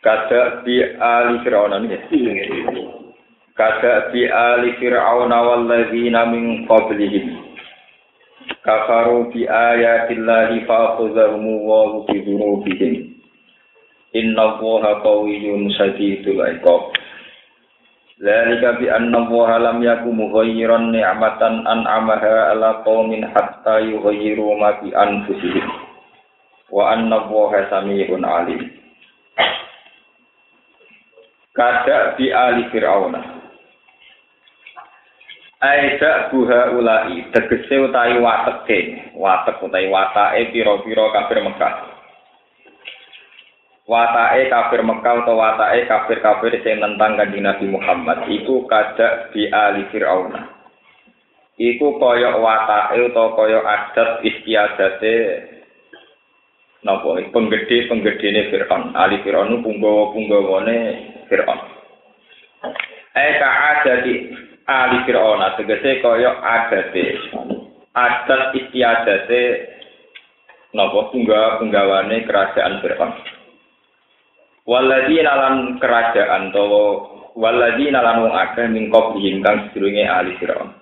Kada bi ali fir'auna ini. Kada bi ali fir'auna walladzina min qablihim. Kafaru bi ayatillahi fa'khudhahum wa bi dzunubihim. Inna Allaha qawiyyun shadidul iqab. Dzalika bi anna Allaha lam yakum mughayyiran ni'matan an'amaha ala qaumin hatta yughayyiru ma bi anfusihim. Wa anna Allaha samii'un 'alim. Kada di ali fir'auna Aida buha ulai tegese utawi wateke watek utawi watake pira-pira kafir Mekah. Watake kafir Mekah utawa watake kafir-kafir sing nentang kanjeng Nabi Muhammad iku kada di ali fir'auna iku kaya watake utawa kaya adat istiadate napa penggede penggedene Fir'aun. Ali Fir'aun punggawa punggawane Fir'aun. Eka adati ali Fir'aun. Tegese kaya adate. Adat istiadate napa punggawa punggawane kerajaan Fir'aun. Waladina lan kerajaan utawa waladina lan wong akeh mingkop kang sedurunge ali Fir'aun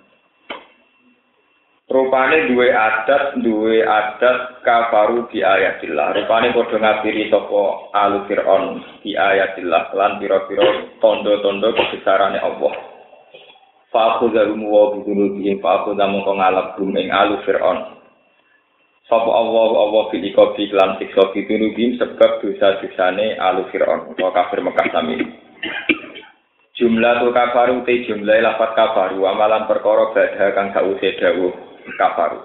Rupane duwe adat, duwe adat kafaru di ayatillah. Rupane padha ngafiri sapa alu Fir'aun di ayatillah lan pira-pira tondo-tondo kebesarane Allah. Fa'ku zalumu wa bidunubihim fa'ku zamu kong ngalap ing alu Fir'aun. Sapa Allah Allah fil ikobi lan siksa bidunubihim sebab dosa-dosane alu Fir'aun. Wa kafir Mekah sami. Jumlah tu kafaru te jumlah lafat kafaru amalan perkara badha kang sause dawuh kafaru.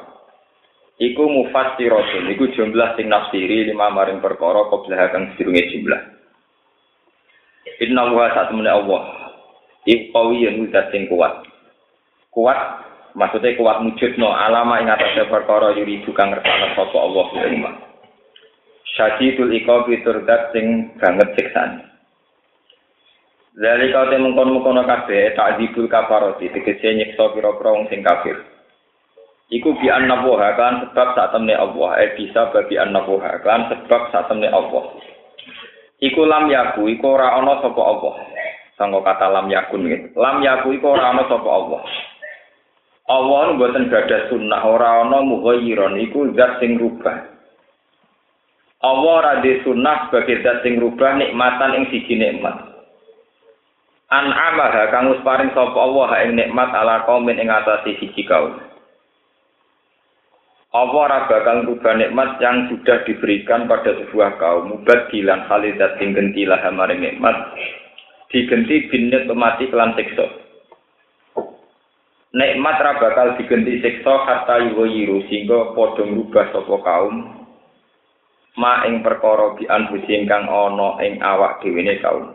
Iku mufassiratun, iku jumlah sing nafsiri lima maring perkara qablah kang sedurunge jumlah. Inna wa satemene Allah. Qawiyyun zat sing kuat. Kuat maksudnya kuat wujudno alama ing atase perkara yuri kang ngersakno sapa Allah ing umah. Syadidul iqabi turdat sing banget siksane. Dari kau temen kono kabeh takzibul kafaroti tegese nyiksa pira-pira wong sing kafir. Iku bi annabuha kan sebab saat temne Allah. Eh bisa bagi annabuha kan sebab saat temne Allah. Iku lam yaku, iku ora ana sapa Allah. Sanggo kata lam yakun gitu. Lam yaku iku ora ana sapa Allah. Allah mboten gadah sunnah ora ana mughayyiron iku zat sing rubah. Allah ora di sunnah sebagai zat sing rubah nikmatan ing siji nikmat. An amaha kang paring sapa Allah ing nikmat ala kaum ing atase siji kaum. Apa ora bakal rubah nikmat yang sudah diberikan pada sebuah kaum? Mubadilan khalidat sing gentilah maring nikmat. Digenti binet mati kelan siksa. Nikmat ra bakal digenti siksa hatta yuwiru sehingga padha ngrubah sapa kaum. Ma ing perkara bi anfusi kang ana ing awak dhewe kaum.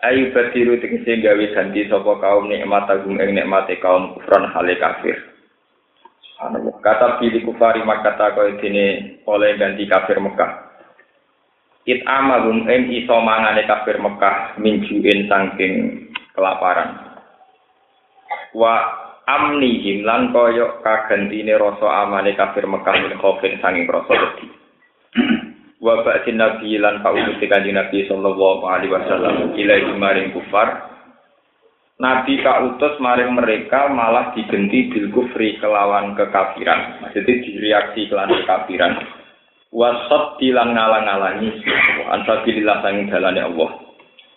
Ayu badiru tegese gawe ganti sapa kaum nikmat agung ing nikmate kaum kufran hale kafir Kata pilih kufari makata kaya dini oleh ganti kafir Mekah. It amalum em iso mangane kafir Mekah minjuin saking kelaparan. Wa amnihim lan kaya kagantine rasa amane kafir Mekah min khofin saking rasa wedi. Wa ba'din nabi lan pautus kanjeng Nabi sallallahu alaihi wasallam ilaihi maring kufar Nabi kautus maring mereka malah digenti bil kufri kelawan kekafiran. Maksudnya direaksi kelawan kekafiran. Wasat dilan ngalang-alangi ansabilillah sang dalane Allah.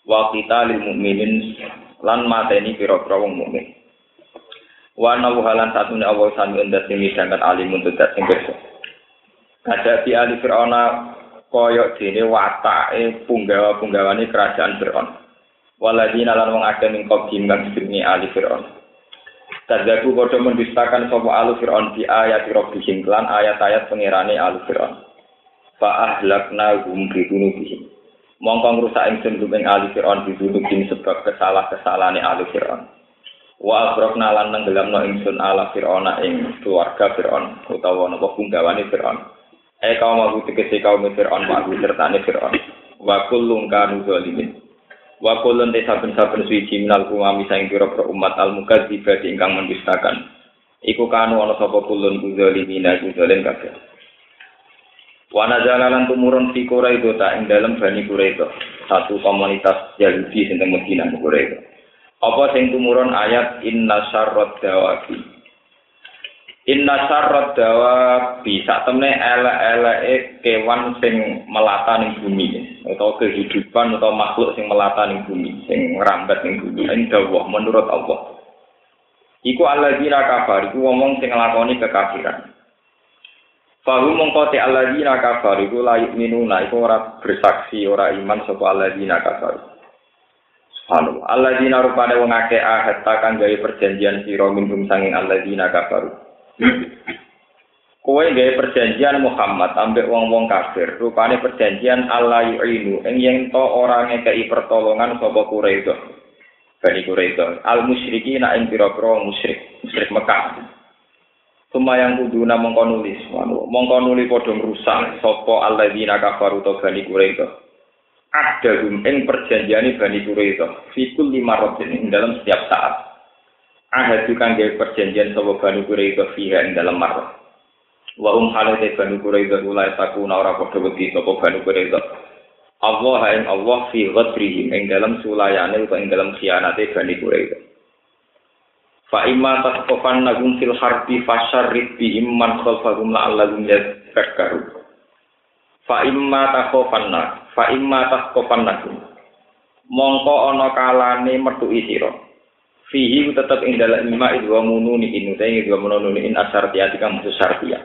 Wa kita lil mukminin lan mateni pira-pira wong mukmin. Wa nawhalan satune Allah sami undat sing midhanget alim untuk dat sing pirsa. Ada di ali Fir'auna koyok dene watake punggawa-punggawane kerajaan Fir'aun. Waladina lan wong akeh ning qadim kang jenenge ali fir'aun Tadaku padha mendustakan sapa alu fir'aun di ayat rabbihim lan ayat-ayat pengirane alu fir'aun fa ahlakna hum bi dunubihim Mongko ngrusak ingsun ing ali Firaun bidunubin sebab kesalah-kesalahane ali Firaun. Wa agrokna lan nenggelamno ingsun ala Firauna ing keluarga Firaun utawa napa punggawane Firaun. E kaum aku tegese kaum Firaun wa aku sertane Firaun. Wa kullun kanu. Wa kullun te saben-saben suci minal umami saing pira-pira umat al-mukadziba ingkang mendustakan. Iku kanu ana sapa kullun zalimin iku zalim kabeh. Wana jalanan tumurun fi Quraido tak ing dalam Bani Quraido. Satu komunitas Yahudi sing teng Medina Quraido. Apa sing tumurun ayat inna syarrad dawabi. Inna syarrad dawabi sak temne elek-eleke kewan sing melata ning bumi atau kehidupan atau makhluk sing melata ning bumi, sing ngrambat ning bumi. Ing dawuh menurut Allah. Iku alladzina kafar, iku ngomong sing nglakoni kekafiran. Fahu mengkoti alladzina kafar iku layuk minuna iku ora bersaksi ora iman sapa alladzina kafar. Subhanallah. Alladzina rupane wong akeh ahad kang gawe perjanjian sira minum sanging alladzina kafar. Kowe gawe perjanjian Muhammad ambek wong-wong kafir. Rupane perjanjian Allah yu'inu ing yen to ora ngekeki pertolongan sapa Quraisy. Bani Quraisy. Al musyriki nak ing pira-pira musyrik, musyrik Mekah. Sumayang kuduna mongko nulis, mongko nuli padha ngrusak sapa alladzina kafaru to bani Quraisy. Ada ing perjanjiane bani Quraisy, fikul lima rotin dalam setiap saat. Ahad kang gawe perjanjian sapa bani Quraisy fiha ing dalam marah. Wa um halate bani Quraisy ulai takuna ora padha wedi sapa bani Quraisy. Allah ing Allah fi ghadrihim ing dalam sulayane utawa ing dalam khianate bani Quraisy. Fa imma tasqofan nagum fil harbi fasyarrid bihim man khalfahum la'allahum yadhakkaru. Fa imma takhofanna, fa imma tasqofan nagum. Mongko ana kalane metuki sira. Fihi tetep ing dalem ima idwa mununi inu ta idwa mununi in asartiyati kang musus sartiya.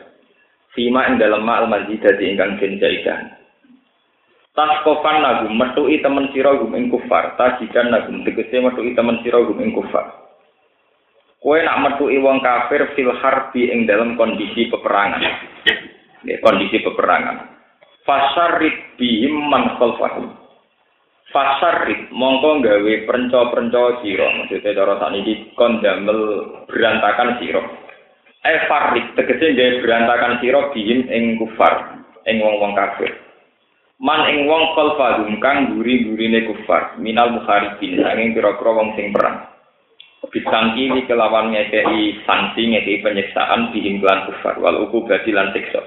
Fima ing dalem ma al mazidati ingkang den jaidan. Nagum metuki temen sira gum ing kufar, tajikan nagum tegese metuki temen sira gum ing kufar. Kue nak metu wong kafir fil harbi ing dalam kondisi peperangan. Kondisi peperangan. Fasarit bihim man khalfahum. Fasarit mongko gawe perenco-perenco sira. Maksudnya cara sakniki kon damel berantakan sira. Eh farik tegese gawe berantakan sira bihim ing kufar, ing wong-wong kafir. Man ing wong khalfahum kang guri-gurine kufar, minal mukharibin, sanging pira-pira wong sing perang. Bisangki ini kelawan ngekei sanksi ngekei penyiksaan dihimbulan kufar wal uku lan siksa.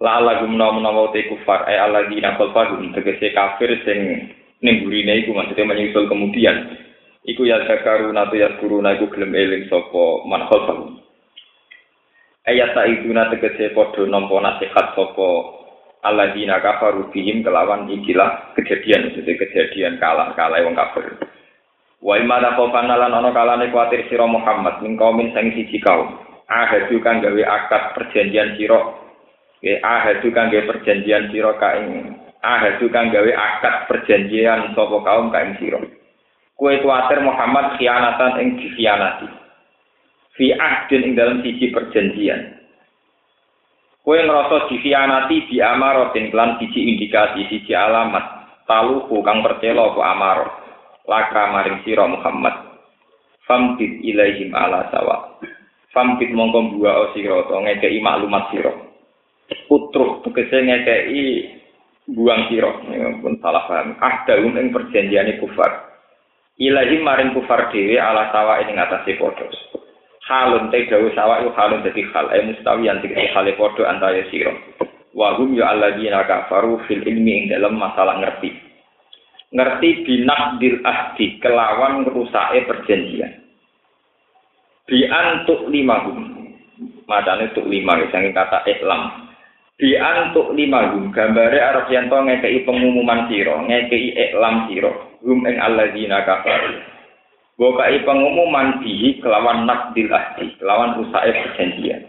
La ala gumna menawa te kufar ay ala dina kolfahum tegese kafir sing nimburine iku maksudnya menyusul kemudian iku ya zakaruna tu ya kuruna iku gelem eling sapa man khalfahum. Ayat ta iduna tegese padha nampa nasihat sapa alladzina kafaru bihim kelawan ikilah kejadian maksudnya kejadian kalah kalah wong kafir. Wa imma takhofana lan ana kalane kuatir sira Muhammad min kaumin sing siji kaum. Ahadu kang gawe akad perjanjian sira. Nggih ahadu kang gawe perjanjian sira ka ing ahadu kang gawe akad perjanjian sapa kaum ka ing sira. Kue kuatir Muhammad khianatan ing dikhianati. Fi ahdin ing dalam siji perjanjian. Kue ngerasa dikhianati di amarotin klan siji indikasi siji alamat taluhu kang percelo apa amarot. laka maring sira Muhammad famtid ilaihim ala sawa famtid mongko buah sira to ngekeki maklumat sira putruk tegese ngekeki buang sira pun salah paham ah daun ing perjanjiane kufar ilahi maring kufar dhewe ala sawa ing ngatasi padha halun te dawu sawa iku halun dadi hal ay mustawi yang tiga hale padha antara sira wa hum ya alladzina kafaru fil ilmi ing dalam masalah ngerti ngerti binakdil ahdi kelawan ngerusake perjanjian. Bi antuk lima hum. Macane tuk lima saking kata iklam. Bi antuk lima hum gambare arep yen to ngekeki pengumuman sira, ngekeki iklam sira. Hum ing alladzina kafaru. Bokai pengumuman bihi kelawan nakdil ahdi, kelawan rusake perjanjian.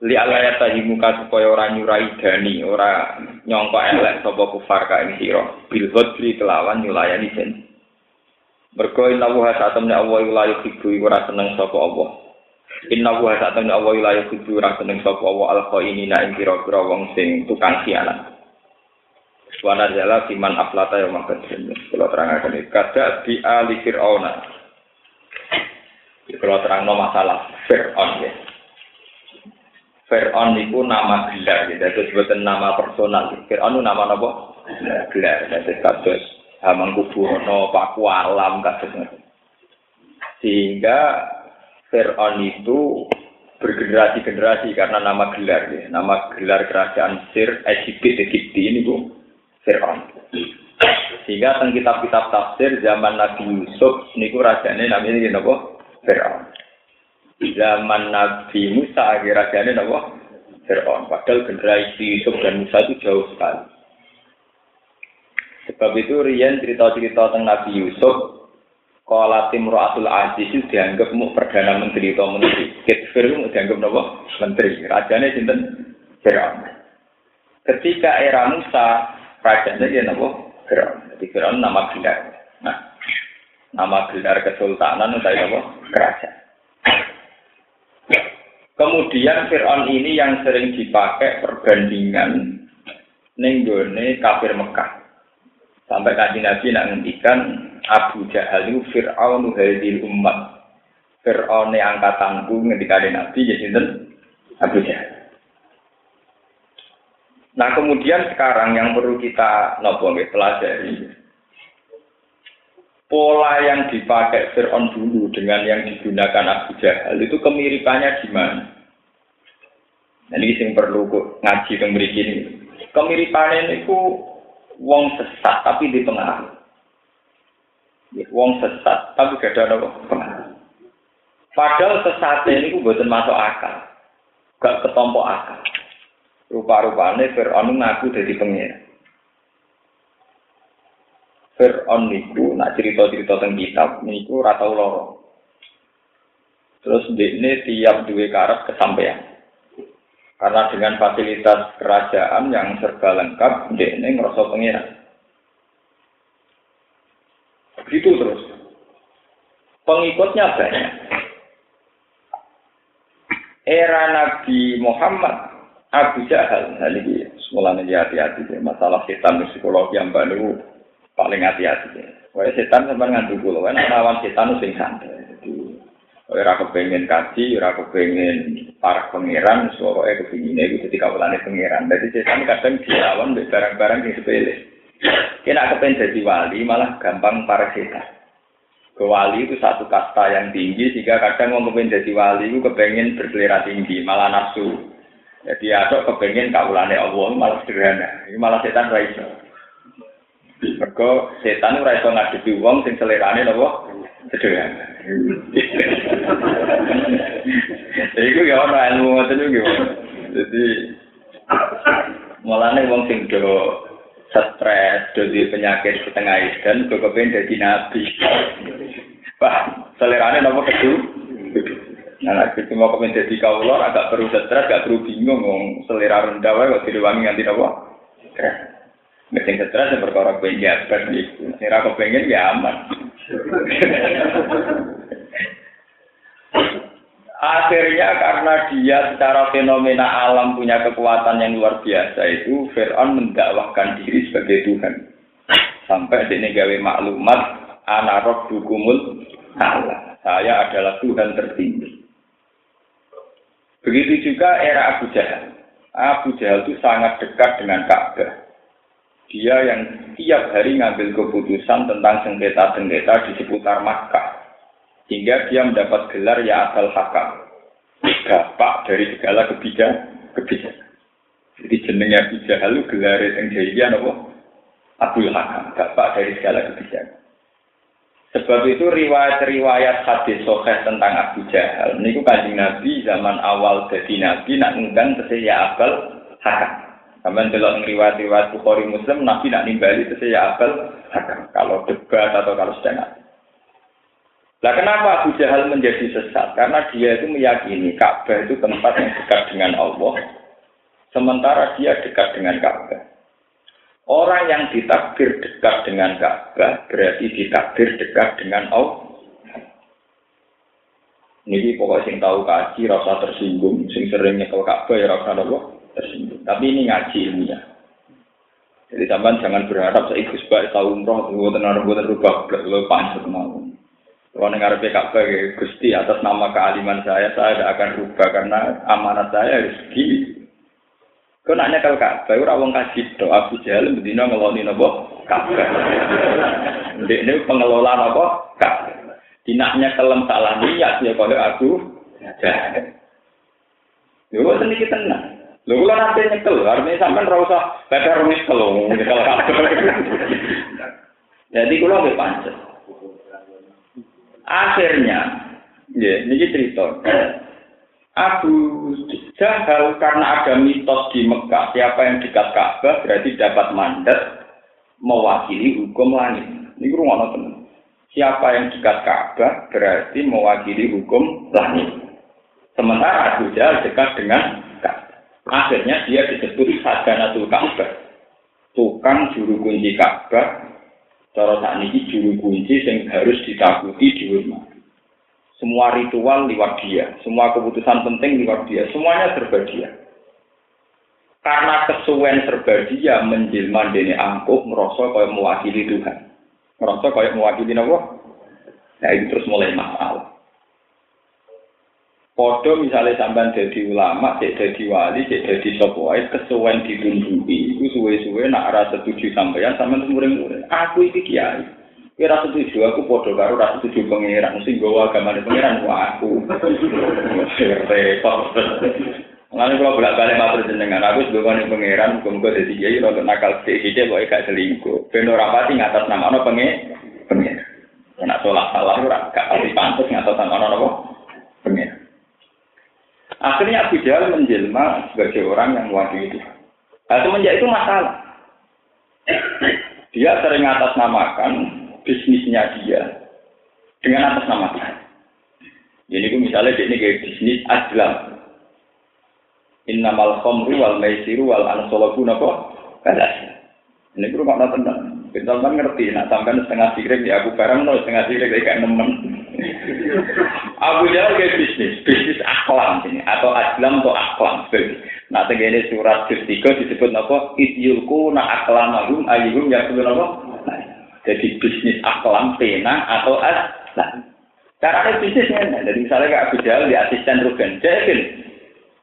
li alaya tahi muka supaya ora nyurai dani ora nyongko elek sapa kufar ka ing sira kelawan nyulayani jen mergo inna wa ta'tamna Allah la yuhibbu ora seneng sapa Allah inna wa ta'tamna Allah la yuhibbu ora seneng sapa Allah al khainina ing pira-pira wong sing tukang khianat jala siman aflata yang mangkadrin. Kalau terang akan ini. Kada di ali fir'auna. Kalau terang no masalah fir'aun ya. Fir'aun itu nama gelar. Gitu. Itu sebutan nama personal. Fir'aun itu nama apa? Gelar. Jadi kasus Hamangkubuwono, Paku Alam, kasus Sehingga Fir'aun itu bergenerasi-generasi karena nama gelar ya. Nama gelar kerajaan Sir Egypt Egypti ini bu Fir'aun. Sehingga tentang kitab-kitab tafsir zaman Nabi Yusuf niku rajane namanya ini apa? Fir'aun. Zaman Nabi Musa rajane apa? Fir'aun. Padahal generasi Yusuf dan Musa itu jauh sekali. Sebab itu Rian cerita-cerita tentang Nabi Yusuf Kala Timro'atul Aziz dianggap mau perdana menteri atau menteri. Kitfir itu dianggap apa? Menteri. Rajanya sinten Fir'aun. Ketika era Musa, rajanya dia nopo Firaun. Jadi Firaun nama gelar. Nah, nama gelar kesultanan itu apa? Kerajaan. Kemudian Fir'aun ini yang sering dipakai perbandingan nenggone kafir Mekah. Sampai kaji Nabi nak ngendikan Abu Jahal itu Fir'aun hadil umat. Fir'aun angkatanku ngendikan Nabi jadi Abu Jahal. Nah kemudian sekarang yang perlu kita nopo pelajari pola yang dipakai Fir'aun dulu dengan yang digunakan Abu Jahal itu kemiripannya gimana? Nah, ini yang perlu ngaji ke ini. Kemiripannya itu wong sesat tapi di tengah. Wong sesat tapi gak ada apa Padahal sesatnya ini buatan masuk akal. Gak ketompok akal. Rupa-rupane Fir'aun ngaku jadi pengira. Fir'aun niku nak cerita-cerita tentang kitab niku rata loro. Terus ini tiap dua karat kesampaian. Karena dengan fasilitas kerajaan yang serba lengkap, ini ngerasa pengira. Begitu terus. Pengikutnya banyak. Era Nabi Muhammad Abu Jahal, nah ini semula ini hati-hati deh. Masalah setan psikologi yang baru paling hati-hati deh. Wah setan sama ngantuk pulau, kan lawan setan itu sing santai. Jadi, ora kepengen kaji, ora kepengen para pangeran, suara eh kepingin itu ketika kawalan pangeran. Jadi setan kadang dilawan barang-barang yang sepele. Kena kepengen jadi wali, malah gampang para setan. Ke wali itu satu kasta yang tinggi, sehingga kadang mau kepengen jadi wali itu kepengen berselera tinggi, malah nafsu. Jadi ada kepengen kaulane Allah malah sederhana. Ini malah setan ra iso. Mergo setan ora iso ngadepi wong sing selerane napa sederhana. Jadi itu ya ono ilmu ngoten iki. Jadi mulane wong sing do stres, do di penyakit setengah dan kok kepengen dadi nabi. Wah, selerane napa kedu? Nah, nek itu mau kemen dadi kawula agak perlu stres, gak perlu bingung wong selera rendah wae kok direwangi nganti napa? Stres. Nek sing stres yang perkara pengen jabat iku. Sing ra kepengin ya aman. Akhirnya karena dia secara fenomena alam punya kekuatan yang luar biasa itu Fir'aun mendakwahkan diri sebagai Tuhan. Sampai ini gawe maklumat anarok dukumul Allah. Saya adalah Tuhan tertinggi. Begitu juga era Abu Jahal. Abu Jahal itu sangat dekat dengan Ka'bah. Dia yang tiap hari ngambil keputusan tentang sengketa-sengketa di seputar Makkah. Hingga dia mendapat gelar Ya Asal Hakam. Bapak dari segala kebijakan. kebijakan. Jadi jenengnya Abu Jahal itu gelar yang jahiliyah apa? Abdul Hakam. Bapak dari segala kebijakan. Sebab itu riwayat-riwayat hadis sahih tentang Abu Jahal niku kanjeng Nabi zaman awal jadi Nabi nak ngundang ya Abal Hakam. Sampai delok riwayat-riwayat Bukhari Muslim Nabi nak nimbali ya Abal Hakam. Kalau debat atau kalau sedang Lah kenapa Abu Jahal menjadi sesat? Karena dia itu meyakini Ka'bah itu tempat yang dekat dengan Allah. Sementara dia dekat dengan Ka'bah. Orang yang ditakdir dekat dengan Ka'bah berarti ditakdir dekat dengan Allah. Ini pokoknya sing tahu kaji rasa tersinggung, sing sering nyekel Ka'bah ya rasa apa tersinggung. Tapi ini ngaji ilmiah. Jadi sampean jangan berharap saya ikut sebagai tahu umroh, gue tenar gue terubah, lo panjang. Kalau dengar Ka'bah ya, Gusti atas nama kealiman saya, saya tidak akan rubah karena amanat saya gini. Kau nanya kalau Ka'bah, ora wong kasih doa Abu Jahal bedino ngeloni nopo Ka'bah. Ini pengelola nopo Ka'bah. Dinaknya kelem salah niat ya kalau aku Jahal. Yo sedikit tenang. Lho kula nanti nyekel, artinya sampean ora usah babar nyekel nyekel Jadi kula nggih pancet. Akhirnya, ya, ini cerita. Abu Jahal karena ada mitos di Mekah, siapa yang dekat Ka'bah berarti dapat mandat mewakili hukum langit. Ini rumah teman. Siapa yang dekat Ka'bah berarti mewakili hukum langit. Sementara Abu Jahal dekat dengan Akhirnya dia disebut Sadanatul Ka'bah. Tukang juru kunci Ka'bah. Cara saat ini juru kunci yang harus ditakuti di rumah. Semua ritual lewat dia, semua keputusan penting lewat dia, semuanya serba dia. Karena kesuwen serba dia menjelma dene angkuh merasa kaya mewakili Tuhan. Merasa kaya mewakili Allah. Nah itu terus mulai masalah. Podo misalnya sampai jadi ulama, cek jadi wali, cek jadi sopoi, kesuwen ditunjuki. Itu suwe-suwe nak rasa setuju sampean sama murid-murid. Aku iki kiai. Kira setuju aku podo karo rasa setuju pangeran. Sing gawa agama pangeran wah aku. Repot. Lalu kalau bolak balik matur jenengan, aku sebagai pangeran, muka-muka jadi kiai, untuk nakal sedikit, kok gak selingkuh. Ben rapati ngatas nama ono pengen, pengen. Nak sholat salah, gak pasti pantas ngatas nama ono pengen. Akhirnya Abu Jahal menjelma sebagai orang yang mewakili Tuhan. Nah, semenjak itu masalah. Dia sering atas namakan bisnisnya dia dengan atas nama Tuhan. Jadi itu misalnya ini kayak bisnis Aslam. Innamal khamru wal maisiru wal ansolabu napa? Kadas. Ini guru makna tenang. Kita kan ngerti, nak sampai setengah sirik ya aku barang no setengah sirik kayak nemen. Abu Jahal kayak bisnis, bisnis aklam ini atau aslam atau aklam. Nah, ini surat ketiga disebut apa? Idyulku na aklamahum ayyuhum ya sebelum apa? jadi bisnis aklam pena atau aslam. Caranya bisnisnya, jadi misalnya kayak Abu Jahal di asisten Ruben, jadi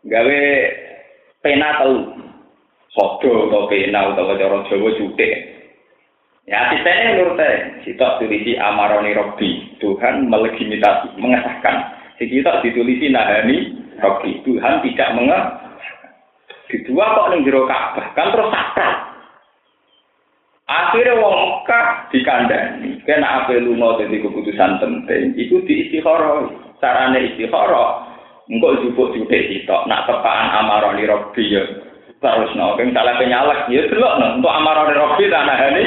gawe pena tahu, sodo atau pena atau cara Jawa cutek. Ya asistennya menurut saya, kita tulisi amaroni Robi, Tuhan melegitimasi, mengesahkan. Si kita ditulisi nahani Robi, Tuhan tidak menge. Kedua kok ning jero Ka'bah, kan terus sakral. Akhirnya wong Mekah dikandani, kena apa lunga jadi keputusan penting, itu di istikharah. Carane istikharah, engkau jupuk jutek sitok, nak tepaan amaroni Robi ya terus no, keng salah penyalak, ya delok no, untuk amarah rofi tanah ini.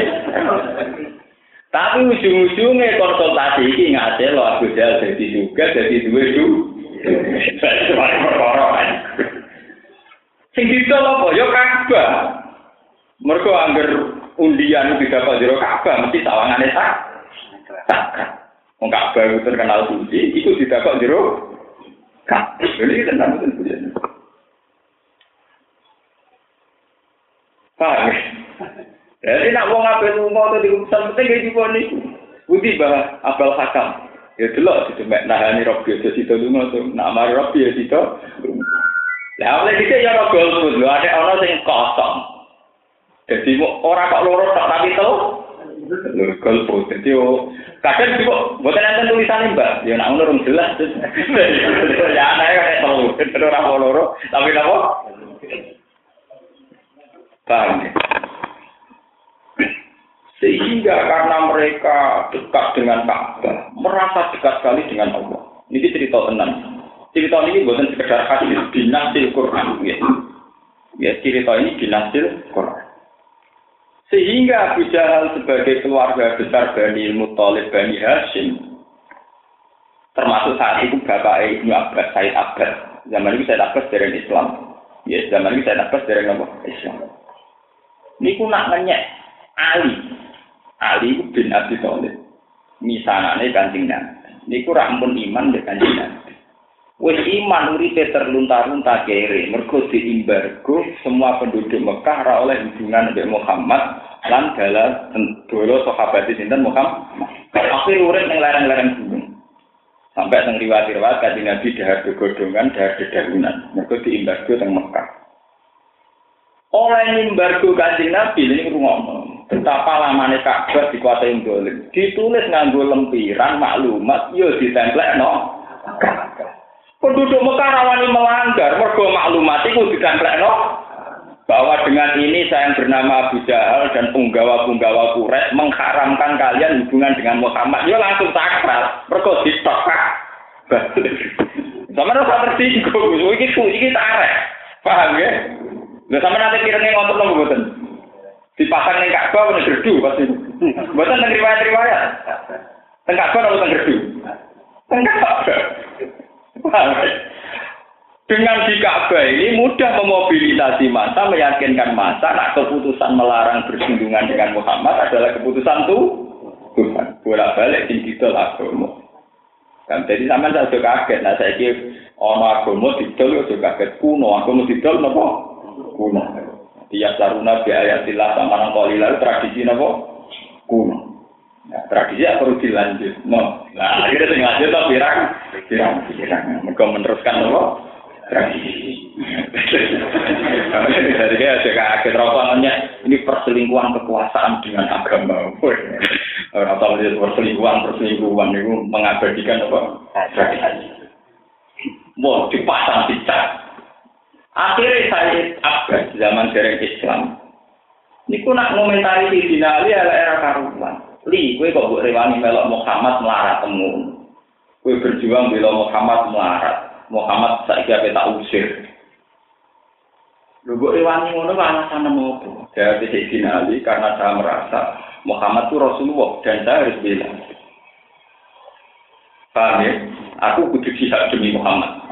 Tapi ujung-ujungnya konsultasi ini ngasih lo jal jadi juga jadi dua du. Saya perkara kan. Sing didol apa? Ya Ka'bah. Mergo angger undian tidak dapat jero Ka'bah mesti sawangane sak. Wong Ka'bah itu terkenal suci, itu didapat jero Ka'bah. Ini tenang betul Paham? Jadi nak mau ngapain lunga atau di urusan penting kayak gitu nih. Budi bah apel hakam. Ya delok situ mek nahani Robi aja situ lunga tuh. Nak mari Robi ya situ. Lah oleh kita ya ora golput lho, ada orang sing kosong. Jadi orang kok loro tak tapi telu. Lho golput. Jadi kadang juga bukan ada tulisan mbak. Ya nak ngono jelas. Ya anake kayak telu. Ora loro tapi napa? Paham ya? Sehingga karena mereka dekat dengan Ka'bah, merasa dekat sekali dengan Allah. Ini cerita tenang. Cerita ini bukan sekedar hadis binasil Quran. Ya. ya, cerita ini binasil Quran. Sehingga Abu Jahal sebagai keluarga besar Bani Muttalib Bani Hashim, termasuk saat itu Bapak Ibnu Abbas, Said Abbas. Zaman itu Said Abbas dari Islam. Ya, zaman itu Said Abbas dari Islam niku nak ngenyek Ali. Ali bin Abi Thalib. Misalane Kanjeng Nabi. Niku ra ampun iman dek Kanjeng Nabi. Wis iman uripe terlunta-lunta kere, mergo diimbargo semua penduduk Mekah ora oleh hubungan dengan Muhammad lan dalam dolo sahabat sinten Muhammad. Akhir urip ning lereng-lereng gunung. Sampai teng riwayat-riwayat kanjeng Nabi dahar godongan, dahar dedaunan. Mergo diimbargo teng Mekah. Oleh embargo kanjeng Nabi ini ngomong betapa lamane Ka'bah dikuasai dolim. Ditulis nganggo lempiran maklumat yo ditemplekno. Penduduk Mekah rawani melanggar, mergo maklumat itu no. bahwa dengan ini saya yang bernama Abu Jahal dan penggawa-penggawa Quraisy mengharamkan kalian hubungan dengan Muhammad. Ya langsung sakral, mergo ditokak. Sama rasa tersinggung, iki iki tarik. Paham ya? Lah sama nanti kirane ngotot nang mboten. Dipasang ning Ka'bah ning gerdu pasti. Mboten nang riwayat-riwayat. Teng Ka'bah ora teng gerdu. Dengan di Ka'bah ini mudah memobilisasi masa, meyakinkan masa, nak keputusan melarang bersinggungan dengan Muhammad adalah keputusan tuh Tuhan. Bolak balik di didol agama. Dan jadi sama saya juga kaget. Nah saya kira ono agama didol ya juga kaget kuno. Agama didol nopo kuno. Tiap saruna biayatillah sama nang kolila tradisi nopo kuno. Nah, tradisi ya perlu dilanjut. No. Nah, akhirnya sing lanjut to pirang? Pirang, pirang. Mereka meneruskan apa? Tradisi. Jadi ya saya kaget rawangannya ini perselingkuhan kekuasaan dengan agama. Orang tahu dia perselingkuhan, perselingkuhan itu mengabadikan apa? Tradisi. Mau dipasang dicat. Akhirnya saya Abbas zaman dereng Islam. Ini nak ngomentari di Ali era karuman. Li, kowe kok mbok rewani melok Muhammad melarat temu. Kowe berjuang bela Muhammad melarat. Muhammad ape tak usir. Lho mbok rewani ngono alasan apa? Dari Sayyidina Ali karena saya merasa Muhammad itu Rasulullah dan saya harus bilang. Paham ya? Aku kudu jihad demi Muhammad.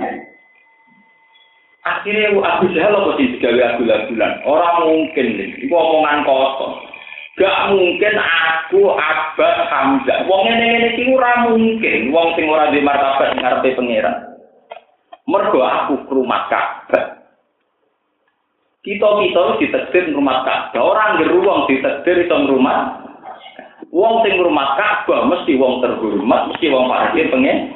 Akhirnya Abu Jahal apa sih digawe Abu Labulan? Orang mungkin nih, itu omongan kosong. Gak mungkin aku abad Hamzah. Wong ini ini ora mungkin. Wong sing ora di martabat ngarepe pangeran. Mergo aku ke rumah Ka'bah. Kita kita ditedir rumah Ka'bah. Orang di ruang ditedir itu rumah. Wong sing rumah Ka'bah mesti wong terhormat, mesti wong parkir pengen.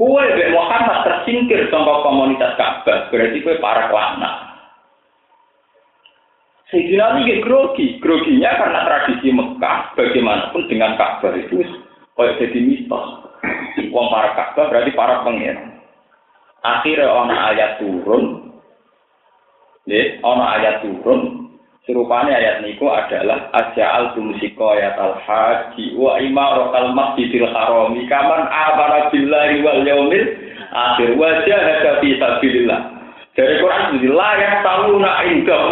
Kue Muhammad tersingkir sama komunitas Ka'bah, berarti kue para kelana. Sayyidina Ali grogi, groginya karena tradisi Mekah bagaimanapun dengan Ka'bah itu kayak jadi mitos. Wong para Ka'bah berarti para pangeran. Akhirnya ono ayat turun, ya, ono ayat turun. Serupanya ayat niku adalah aja al tumusiko ayat al haji wa imaratal masjidil harami kaman amara billahi wal yaumil akhir wajah hada fi sabilillah. Dari Quran itu la yang tahu nak indah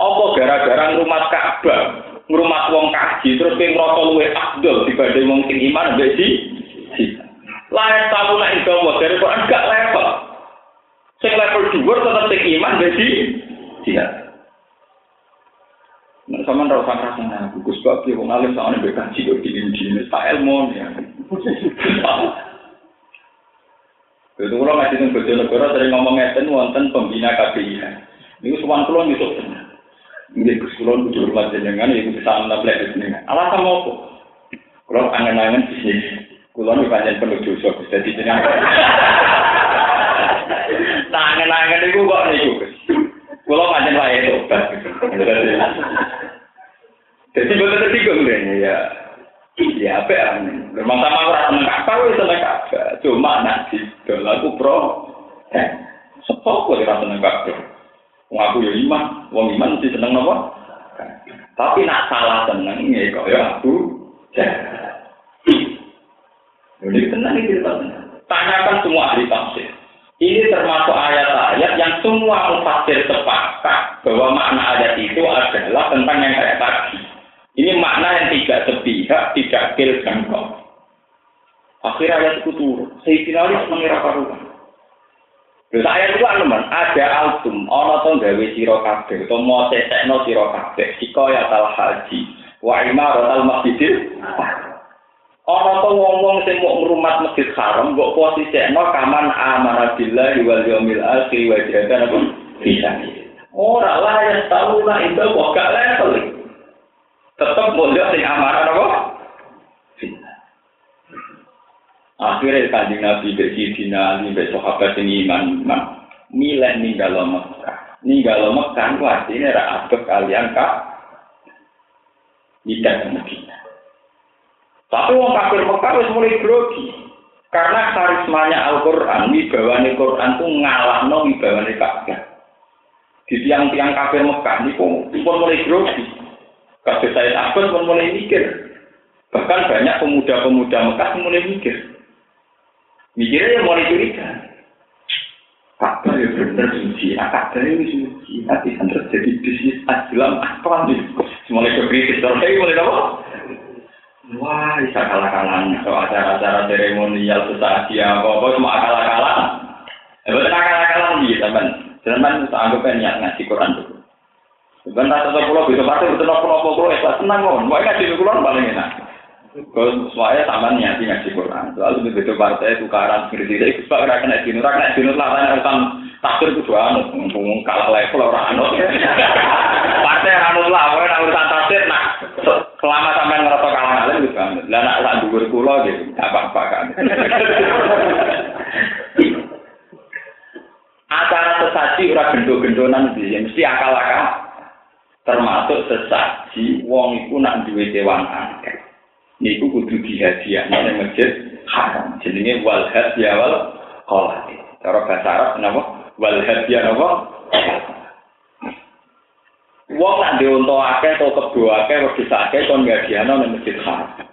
apa gara-gara ngrumat Ka'bah, ngrumat wong kaji terus pengen ngrasa luwe afdol dibanding wong iman mbek si. Layak tahu nak itu dari Quran gak level. Sing level dhuwur tetep sing iman si. Tidak. Nah, sama ora usah rasane Gus Bab ki wong alim sakjane mbek kaji kok dini-dini tak ilmu ya. Itu kalau ngaji tentang Bojonegoro sering ngomong ngeten wonten pembina KPIH. Ini suwan kulon itu. Ini Gus kulon kudu hormat jenengan iku bisa nablek jenengan. Alasan apa? Kulon angen-angen bisnis. Kulon pancen penuh dosa Gus dadi. Angen-angen iku kok niku Gus. Kulon pancen wae itu. Jadi betul tersinggung deh ya. Ya apa ya? Memang sama orang seneng kakak, wes seneng kakak. Cuma nanti kalau aku pro, eh, sepok kok seneng kakak. Wong aku ya iman, wong iman mesti seneng nopo. Tapi nak salah seneng ya kok ya aku Jadi tenang ini cerita Tanyakan semua ahli tafsir. Ini termasuk ayat-ayat yang semua mufasir sepakat bahwa makna ayat itu adalah tentang yang kayak tadi. Ini makna yang tidak sepihak, tidak kil dan kau. Akhir ayat itu turun. Saya Ali mengira karuan. Lha saya itu kan teman, ada album ana to gawe sira kabeh to mo sesekno sira kabeh sika ya tal haji wa imaratal masjidil Ana to wong-wong sing mau ngrumat masjid haram mbok posisekno kaman amara billahi wal yaumil akhir wa jahada apa bisa. Ora lah yang tahu lah itu kok gak level. Tetep mondok sing amanah apa? Akhirnya kanjeng Nabi bersidina, Ali, sahabat ini iman, iman. Milih ninggal Mekah. Ninggal Mekah, artinya ada kalian kak. Tidak Medina. Tapi wong kafir Mekah wis mulai grogi. Karena karismanya Al-Qur'an, wibawane Quran ku ngalahno wibawane Ka'bah. Di tiang-tiang kafir Mekah niku pun mulai grogi. Kabeh saya takut pun mulai mikir. Bahkan banyak pemuda-pemuda Mekah mulai mikir. Mikirnya yang mulai curiga. Ka'bah ya bener suci, nah Ka'bah ini suci. Nanti kan terjadi bisnis aslam apa nih? Mulai kekritis, terus mulai apa? Wah, bisa kalah-kalah. So, acara-acara seremonial sesaji apa-apa cuma kalah-kalah. Ya, betul kalah-kalah nih, teman. Teman, kita anggap niat ngaji Quran dulu. Sebentar satu pulau bisa pasti betul pulau pulau pulau tenang kok. Mau ngaji Quran paling enak. Kalau semuanya sama niat ngaji Quran. Lalu begitu partai tukaran seperti itu, kita kena kena jinur, kena jinur lah tanya tentang takdir itu dua anu, ngomong kalah level orang anu. Partai anu lah, pokoknya urusan takdir, nah selama sampai ngerasa kalah ngalir itu banget. Lah nak sak dhuwur kula gitu, apa-apa kan. Acara sesaji ora gendo-gendonan iki, mesti akal-akal. Termasuk sesaji wong iku nak duwe dewan angket. Niku kudu dihadiahno ning masjid haram. Jenenge wal hadiah wal. Cara bahasa Arab napa? Wal hadiah napa? Wong nak diunta akeh atau kebo akeh wedhus akeh kon ngadiano nang masjid haram.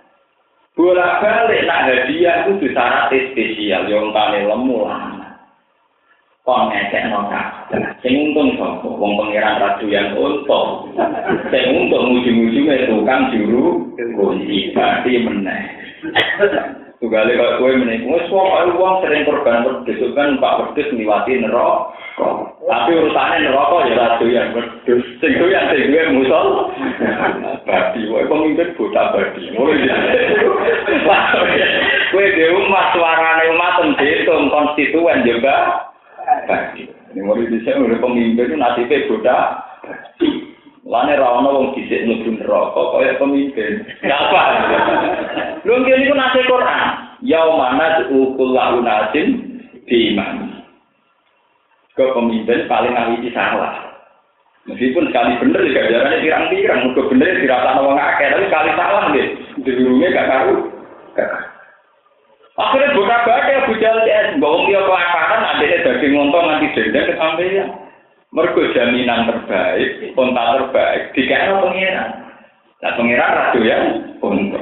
Bola balik nak hadiah itu disyarat spesial, yang tane lemu lah. Kon ngecek no Sing untung sapa? Wong pangeran radu yang untung. Sing untung ujung-ujungnya tukang juru kunci berarti meneh. Tugale kok kowe meneh. Wis kok wong sering korban wedhus kan Pak Wedhus niwati neraka. Tapi urusane neraka ya ora doyan wedhus. Sing doyan sing duwe musol. Badi wae pemimpin buta badi. Kowe dhewe umat suarane umat dihitung konstituen juga. Ini dhisik oleh pemimpin itu nasibe buta. Lane ra ono wong dhisik mlebu neraka kaya pemimpin. Apa? Lho ngene iku nase Quran. Yaumana ukul launatin di iman. Ke pemimpin paling ahli salah. Meskipun sekali bener juga jalannya pirang-pirang, muka bener dirasa wong akeh, tapi sekali salah deh. Dirumnya gak karu. Akhirnya buka baca Abu Jahal CS, bawang dia kelaparan, adanya daging ngontong nanti dendam kesampaian. Mergo jaminan terbaik, kontak terbaik, dikira pengiran. Nah pengiran ratu ya, untuk.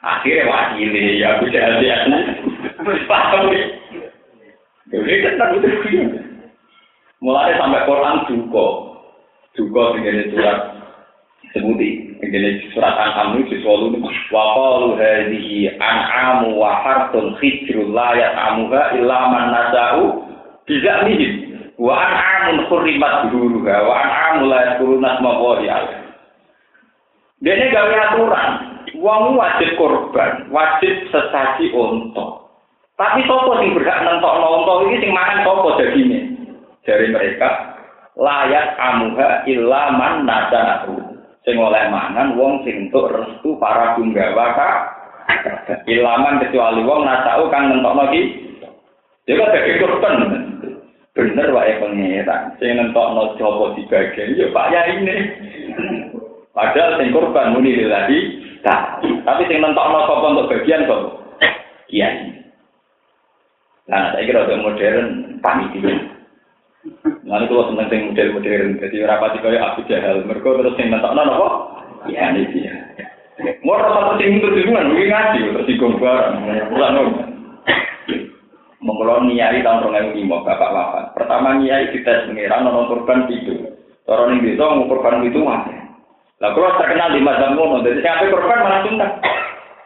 Akhirnya wakili ya Jahal CS. Paham nih. Jadi itu Mulai sampai Quran duka. Duka dengan surat sebuti. Dengan surat An-Am itu selalu wa qalu hadhihi an'amu wa hartun khijrul la ya'amuha illa man nasa'u. Wa an'amun hurrimat duruha wa an'amu la yakuruna asma Dene gawe aturan, wong wajib korban, wajib sesaji unta. Tapi sapa sing berhak nentokno unta iki sing mangan sapa dagingnya? Dari mereka layak amuha ilaman nadanahu. Sing oleh mangan wong sing entuk restu para punggawa ka ilaman kecuali wong nasau kang nentokno iki. Ya kok dadi korban. Bener wae pengira. Sing nentokno jopo dibagi ya Pak ya ini. Padahal sing korban muni lillahi Tapi sing nentokno sapa untuk bagian kok. Iya. Nah, saya kira udah modern panitia. Lalu kalau seneng sing model modern, jadi rapati kaya Abu Jahal, mereka terus sing mentok nono kok? Ya ini dia. Mau rasa sing itu duluan, mungkin ngaji, terus digong bareng, pulang Mengkolon niari tahun rong lima, bapak bapak. Pertama niari kita pengiran nono korban itu. Orang yang bisa mau korban itu mati. Lah kalau terkenal di mazhab ngono, jadi siapa korban malah tuntas.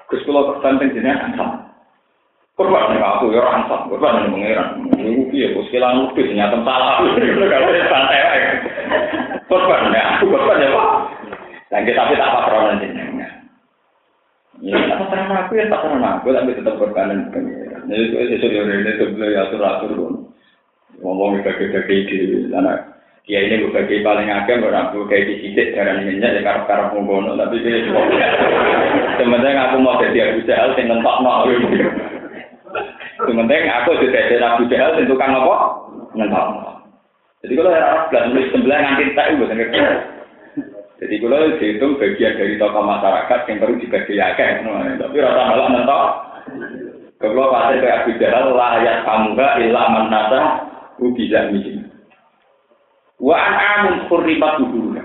Gus kalau korban penjenengan sama. Korban nih aku ya ransat, korban nih mengeran. Ibu piye, bos kilang lebih ternyata salah. Kalau dia santai aja. Korban nih aku korban ya pak. Dan kita tapi tak patron nanti Ya, pasaran aku ya pasaran aku, tapi tetap berkanan pengiran. Jadi itu sesuatu yang ini sebelah atur-atur pun. Ngomong bagi-bagi di sana. Dia ini bagi paling agam, orang aku kayak di sidik, darah minyak, ya karep-karep menggono, tapi dia cuma. Sementara aku mau jadi Abu Jahal, yang nentok no. Sementara aku sudah jadi Abu Jahal, yang tukang apa? Nentok. Jadi kalau ada sebelah ngantin tak, itu bukan Jadi kalau dihitung bagian dari tokoh masyarakat yang perlu dibagiakan, tapi rasa malah mentok. Kalau pasti kayak Abu Jahal, layak kamuga ilah manasa ubizah misi. Wa amun kurribat dulu.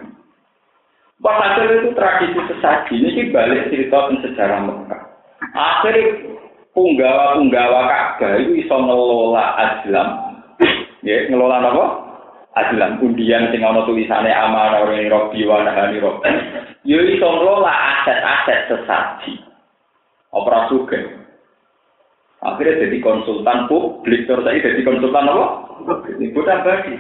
Walhasil itu tradisi sesaji ini balik cerita sejarah Mekah. Akhirnya punggawa-punggawa Ka'bah itu bisa ngelola Islam. Ya, ngelola apa? Adilan undian sing ana tulisane amanah ora robi wa nahani robi yo iso ngelola aset-aset sesaji. Opera juga akhirnya jadi konsultan publik terus saya jadi konsultan apa? ibu bagi.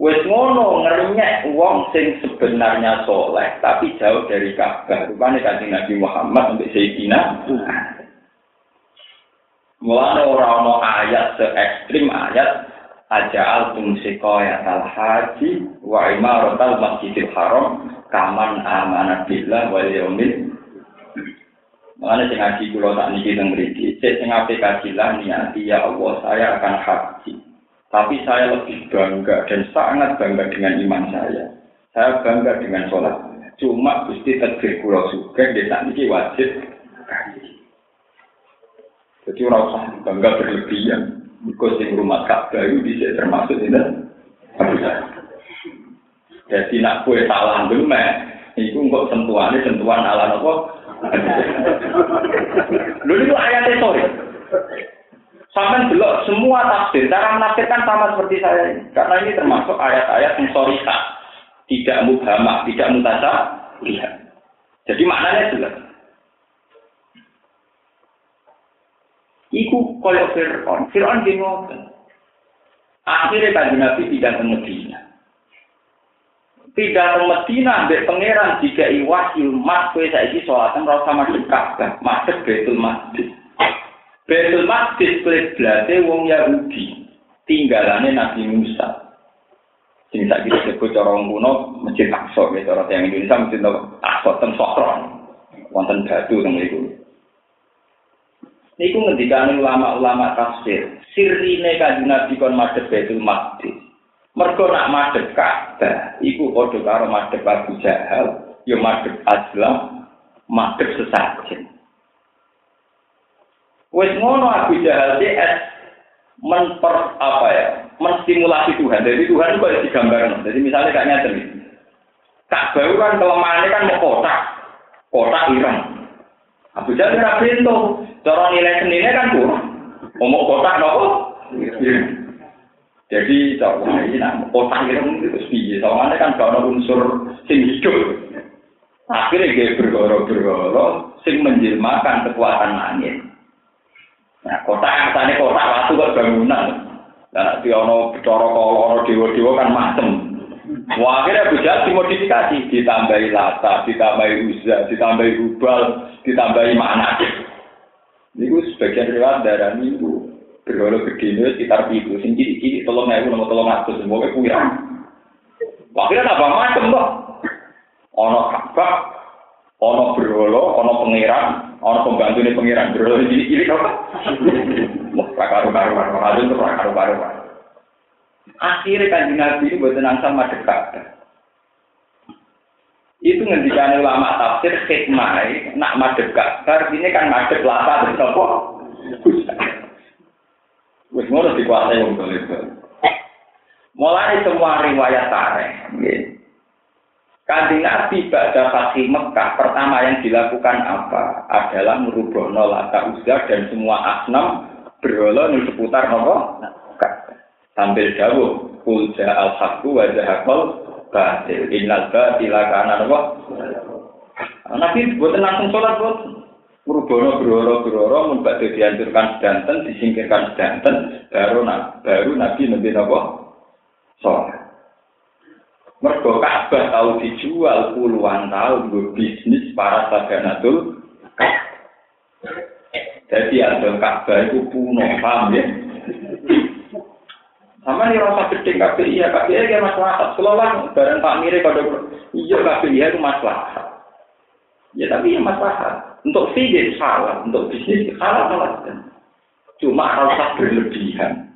Wes ngono ngerenyek wong sing sebenarnya soleh tapi jauh dari Ka'bah. Rupane kanjeng Nabi Muhammad sampai Sayyidina. Mulane ora ana ayat se ekstrim ayat aja'al tum sikoyatal haji wa imaratal masjidil haram kaman amanat billah wal yaumil Mengenai sing ngaji kula tak niki teng mriki, cek sing aplikasi lah niati ya Allah saya akan haji. Tapi saya lebih bangga dan sangat bangga dengan iman saya. Saya bangga dengan sholat. Cuma Gusti takdir kula suka di saat ini wajib Jadi orang usah bangga berlebihan. Mereka rumah Ka'bah itu bisa termasuk ini. Jadi nak kue salah gemek, itu kok sentuhannya sentuhan ala apa? Lalu itu ayatnya sorry. Sampai belok semua tafsir, cara menafsirkan sama seperti saya ini. Karena ini termasuk ayat-ayat yang sorry tidak mubhamah, tidak mutasa, lihat. Jadi maknanya jelas. Iku koyok Fir'aun. Fir'aun di Akhirnya kaji Nabi tidak ke Medina. Tidak ke Medina, ambek pangeran jika iwahyu mas kue saiki sholatan rasa masuk Ka'bah, masuk Betul Masjid. Betul Masjid kue wong Yahudi, tinggalannya Nabi Musa. Sing tak kita sebut cara kuno masjid Aqsa, ya cara yang Indonesia masjid Aqsa ten Sokron, wonten batu teng. Niku ngendikane ulama-ulama tafsir, sirine kanjeng Nabi kon madhep Baitul Maqdis. Mergo nak madhep Ka'bah, iku padha karo madhep Abu Jahal, ya madhep Aslam, madhep sesajen. Wes ngono Abu Jahal DS menper apa ya, menstimulasi Tuhan. Jadi Tuhan itu boleh digambarkan. Jadi misalnya kayak nyata nih, Ka'bah kan kelemahannya kan mau kotak, kotak ireng. Abu Jahal pintu. Cara nilai seninya kan kurang. Omok kotak nopo? Jadi cara ini nak kotak itu itu piye? Soalnya kan kalau unsur sing hidup. Akhirnya dia bergoro-bergoro sing menjelmakan kekuatan langit. Nah, kotak yang tadi kotak waktu kok bangunan. Nah, di ono bicara kalau dewa-dewa kan macem. Wah, akhirnya Jahal dimodifikasi, ditambahi lata, ditambahi uzza, ditambahi hubal, ditambahi mana. Ini sebagian riwayat darah itu bergolo gede ini sekitar itu, sing ciri ciri tolong aku nomor tolong aku semua kayak punya. Akhirnya tambah macam loh. Ono kabak, ono bergolo, ono pangeran, ono pembantu nih pangeran bergolo ciri ciri apa? Wah, karu karu karu karu itu karu karu karu. Akhirnya kan Nabi ini buat tenang sama dekat. Itu ngendikan ulama tafsir hikmah, nak madep kakar, ini kan madep lata bersama. Wis ngono dikuasai wong itu. Mulai semua riwayat tareh. Kanjeng Nabi pada Fatih Mekah pertama yang dilakukan apa? Adalah merubah nolata uzza dan semua asnam berhala di seputar nopo sambil jauh kulja al haqqu wa zahaqal batil innal batila kana apa Nabi buat langsung sholat buat Merubono beroro beroro membuat dihancurkan sedanten, disingkirkan sedanten, baru baru Nabi nabi apa? Sholat. Mergo Ka'bah tahu dijual puluhan tahun gue bisnis para sadanatul Jadi ada Ka'bah itu puno, paham ya? Sama nih rasa gede KPI ya, KPI ya masalah. Kalau lah, bareng Pak Mire kalau iya KPI itu masalah. Ya tapi ya masalah. Untuk fisik salah, untuk bisnis salah salah. Cuma rasa berlebihan.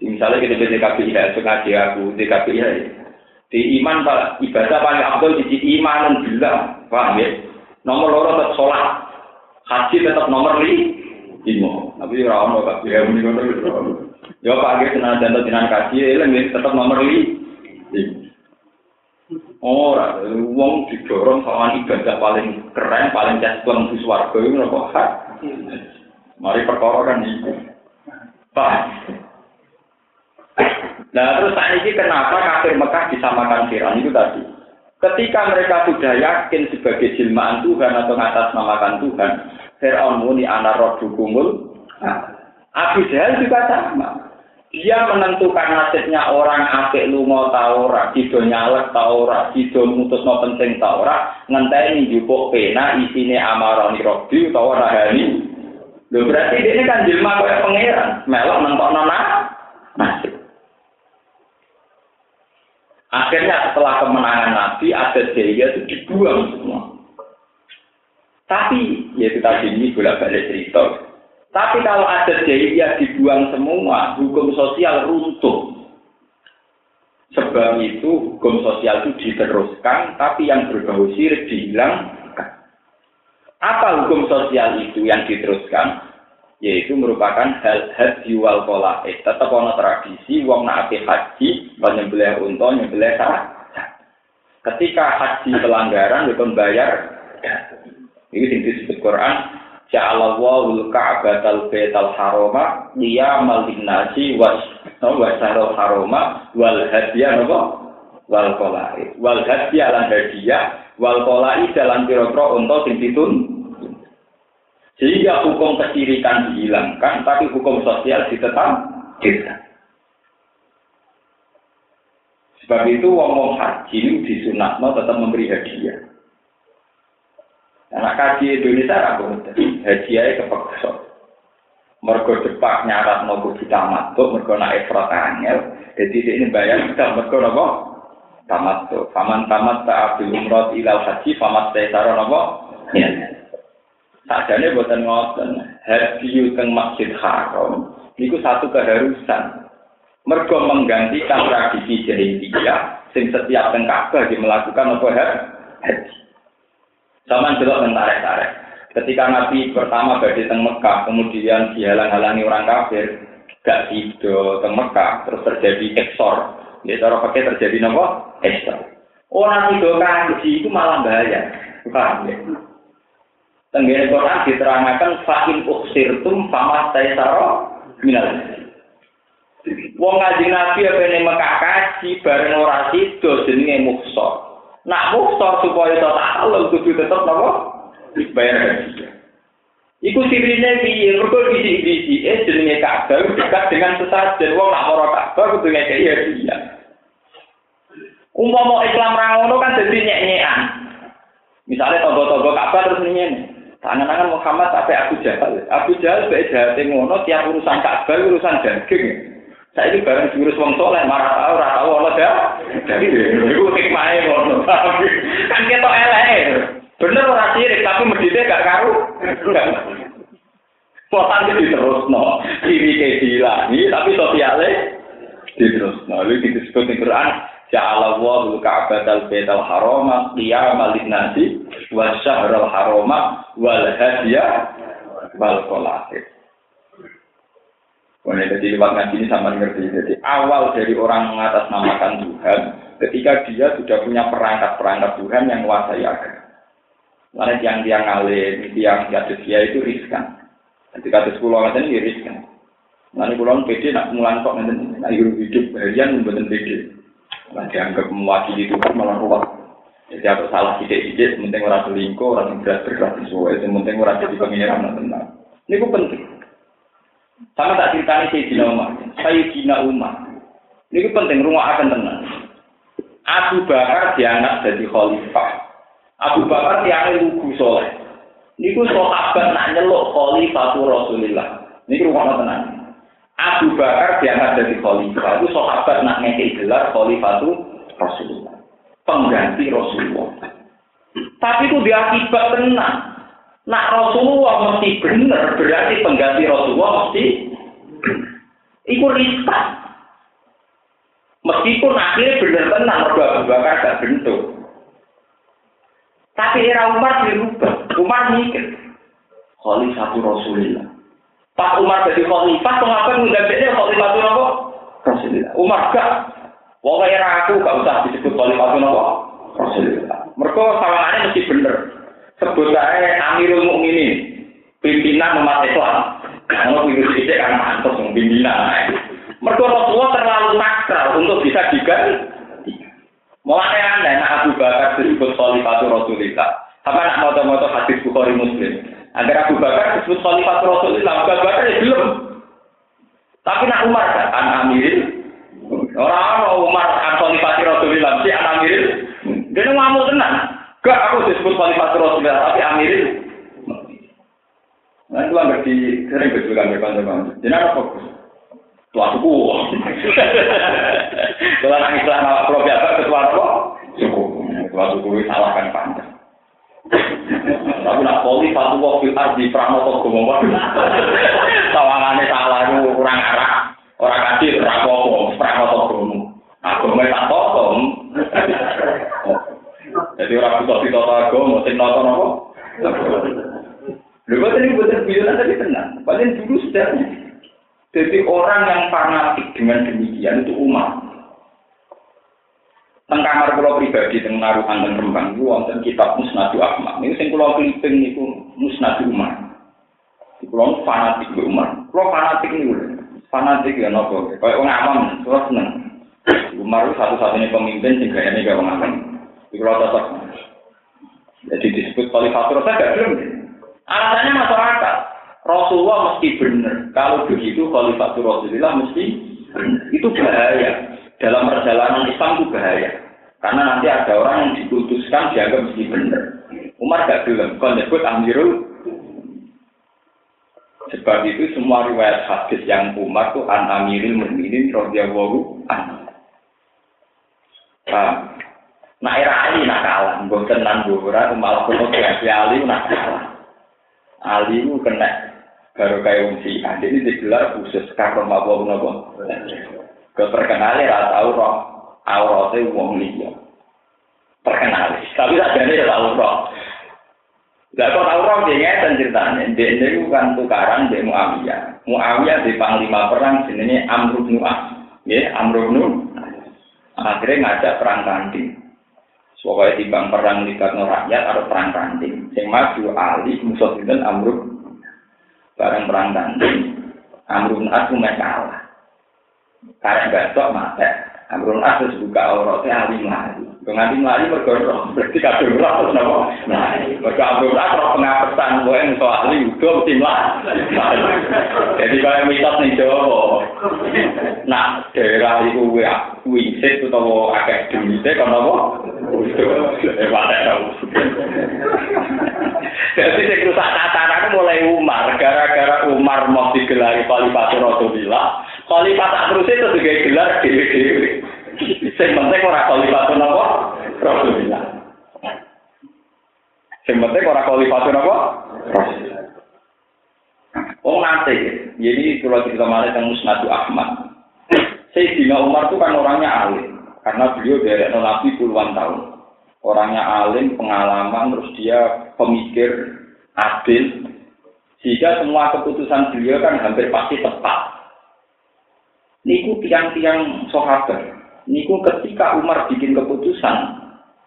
Misalnya kita di ya, sengaja aku di ya. Di iman pak ibadah paling abdul di iman bilang, paham ya? Nomor loro tetap sholat, haji tetap nomor lima. Tapi mau tak ya muni ngono Ya pak gitu tenan jantan tenan kaji, eling tetap nomor lima. Ora, wong didorong sama ibadah paling keren, paling jaspleng di swarga itu nopo hak. Mari perkara kan itu. Pak. Nah terus saat ini kenapa kafir Mekah disamakan Fir'aun itu tadi. Ketika mereka sudah yakin sebagai jilmaan Tuhan atau namakan Tuhan, Fir'aun muni anak roh dukumul. Nah, Abu Jahal juga sama. Dia menentukan nasibnya orang apik lunga ta ora, sida nyalek ta ora, sida mutusno penting ta ora, ngenteni njupuk pena isine amarani robbi utawa rahani. Lho berarti ini kan jelma kaya pangeran, melok nentokno nasib. Akhirnya setelah kemenangan Nabi, ada jaya itu dibuang semua. Tapi, ya kita ini bolak balik cerita. Tapi kalau ada jaya dibuang semua, hukum sosial runtuh. Sebab itu hukum sosial itu diteruskan, tapi yang berbau sirik dihilangkan. Apa hukum sosial itu yang diteruskan? yaitu merupakan hal haji wal kolae. Tetap ono tradisi wong nak haji, menyembelih unta, nyembelih sah. Ketika haji pelanggaran itu bayar. Ini disebut Quran. Ja'alallahu al-ka'batal baital harama liyamal linnasi was wa syahrul harama wal hadiya napa wal kolae. Wal hadiya lan hadiah wal kolae dalam pira-pira unta sing ditun sehingga hukum kesirikan dihilangkan, tapi hukum sosial ditetapkan. Sebab itu wong-wong haji disunatno tetap memberi hadiah. Anak kaji Indonesia aku hadiahnya kepeksa. Mergo depak nyarat nopo tamat tuh, mergo nak efrat angel. Jadi ini bayar kita mergo nopo tamat tuh. Faman tamat tak abil umrot ilal haji, famat tesaro nopo. Ya. Sadane boten ngoten. Hadiyu teng Masjid Haram niku satu keharusan. Mergo menggantikan tradisi jahiliyah sing setiap teng Ka'bah melakukan apa haji. Sama jelas tarik-tarik. Ketika Nabi pertama badhe teng Mekah, kemudian dihalang-halangi orang kafir, gak sido teng Mekah, terus terjadi eksor. Ya cara pakai terjadi nopo? Eksor. Orang itu kaji itu malah bahaya. Paham ya? Tenggene Quran diterangkan fa'in uksirtum fama taisaro minal. Wong ngaji Nabi apa ini Mekah kaji bareng ora sido jenenge muksa. Nak muksa supaya iso takalem kudu tetep napa? Bayar haji. Iku sirine piye? Mergo bisi-bisi eh jenenge Ka'bah dekat dengan sesajen wong nak mara Ka'bah kudu ngekeki hadiah. Umpama Islam ra ngono kan dadi nyek-nyekan. Misalnya togo-togo Ka'bah terus nih Tangan-tangan Muhammad sampai Abu Jahal. Abu Jahal baik jahat ngono tiap urusan Ka'bah urusan daging. Saya ini bareng diurus wong soleh marah tahu ora tahu Allah dah. Jadi itu hikmahnya ngono. Kan kita elek. Bener ora sirik tapi medite gak karu. Potan itu no. Kiri ke dihilangi tapi sosialnya terus. Lalu disebut di Quran Ja'ala Allahu al-Ka'batal Baital Harama qiyamal lin-nasi wa syahral harama wal hadiya wal. Boleh jadi lewat ngaji ini sama ngerti. Jadi awal dari orang mengatasnamakan Tuhan, ketika dia sudah punya perangkat-perangkat Tuhan yang menguasai agama. Lalu yang dia ngalim, yang kados dia itu riskan. Ketika kados kula ngaten ini riskan. Lalu kula pede nak mulan kok ngaten, nak hidup harian mboten pede. Nah, dianggap mewakili Tuhan malah ruwet. Jadi aku salah sidik-sidik, penting orang selingkuh, orang berat berat sesuai, penting orang jadi pengiran tenang. Ini penting. Sama tak ceritanya Sayyidina Umar. Sayyidina Umar. Ini ku penting, rumah akan tenang. Abu Bakar diangkat jadi khalifah. Abu Bakar tiangnya lugu soleh. Niku sahabat nak nyeluk khalifah Rasulullah. Niku rumah tenang. Abu Bakar diangkat jadi khalifah. Itu sahabat nak ngekei gelar khalifah Rasulullah. Pengganti Rasulullah. Tapi itu diakibat tenang. Nak Rasulullah mesti benar, berarti pengganti Rasulullah mesti Iku riskan. Meskipun akhirnya benar tenang, Abu Bakar gak bentuk. Tapi era Umar dirubah. Umar mikir. Khalifah Rasulullah. Pak Umar jadi khalifah, mengapa menggantinya khalifah itu apa? Rasulullah. Umar gak. Wong era aku gak usah disebut khalifah itu apa? Rasulullah. Mereka sawangannya mesti bener. Sebut aja Amirul Mukminin, pimpinan umat Islam. Kalau itu tidak kan mantus pimpinan. Mereka Rasulullah terlalu sakral untuk bisa diganti. Mulai aneh, nah Abu Bakar disebut Khalifatu Rasulullah. Apa nak moto-moto hadis Bukhari Muslim? Agar Abu Bakar disebut Khalifatu Rasulullah, Abu Bakar ya belum. Tapi nak Umar kan, an Amirin. Orang Umar an Khalifatu Rasulullah, si an Amirin. Dia ngamuk tenang. Gak aku disebut Khalifatu Rasulullah, tapi Amirin. Nah, itu di sering berjuang dengan teman-teman. Jadi apa fokus? Tua suku. Kalau nangis Islam awak kalau biasa ketua apa? Suku. Tua suku itu salahkan panjang. Tapi nak poli satu waktu di pranoto gomong Tawangannya salah itu kurang arah. Orang kasih rapopo, pranoto gomong. Agama tak tokom. Jadi orang butuh di total agama, sing nonton apa? Lalu ini buatan bilang tadi tenang. Paling dulu sudah jadi orang yang fanatik dengan demikian itu umat. Teng kamar pulau pribadi teng naruhan dan rembang itu wonten kitab Musnadu Ahmad. Ini sing pulau kliping itu Musnadu Umar. Pulau fanatik di Umar. Pulau fanatik ini fanatik ya nopo. Kayak orang awam, pulau seneng. Umar itu satu-satunya pemimpin sehingga ini gak awam. Pulau tetap. Jadi disebut Khalifatul Rasul gak belum. Alasannya masyarakat. Rasulullah mesti benar. Kalau begitu Khalifatul Rasulullah mesti benar. Itu bahaya. Dalam perjalanan Islam itu bahaya. Karena nanti ada orang yang diputuskan dianggap mesti benar. Umar gak bilang, kalau nyebut Amirul. Sebab itu semua riwayat hadis yang Umar itu an Amirul Mukminin radhiyallahu anhu. Nah, era Ali nak kalah, mbok tenan mbok malah kono Ali nak kalah. Ali itu kena baru kayak unsi ini digelar khusus karena mabuk nopo keperkenalnya rata tahu roh auratnya uang liya. Terkenal tapi tak jadi tahu roh Lah kok tahu roh dia ngeten ceritanya, dia ini bukan tukaran dia Muawiyah. Muawiyah di panglima perang jenenge Amr bin. Ya, Amr bin Akhirnya ngajak perang tanding. Pokoknya di bang perang libat rakyat atau perang tanding. Yang maju Ali musuh itu Amr bareng perang tanding Amrun As cuma kalah. Karena besok mati Amrun As terus buka auratnya Ali mati Nganti mari mergo berarti kabeh ora terus napa. Nah, mergo Amrun As roh pengapesan kowe iso ahli uga mesti Jadi kaya mitos ning Jawa. Nah, daerah iku kuwi wisit utawa akeh duwite kono apa? Jadi sing rusak tataran mulai Umar, gara-gara Umar mau digelari Khalifatul Rasulullah. Khalifah tak terus itu juga gelar dewi-dewi. Sing penting ora Khalifatul apa? Rasulullah. Sing penting ora Khalifatul apa? Rasulullah. Oh nanti, jadi kalau kita malah yang Musnadu Ahmad. Sayyidina Umar itu kan orangnya alim, karena beliau dari Nabi puluhan tahun. Orangnya alim, pengalaman, terus dia pemikir, adil, sehingga semua keputusan beliau kan hampir pasti tepat. Niku tiang-tiang sahabat. Niku ketika Umar bikin keputusan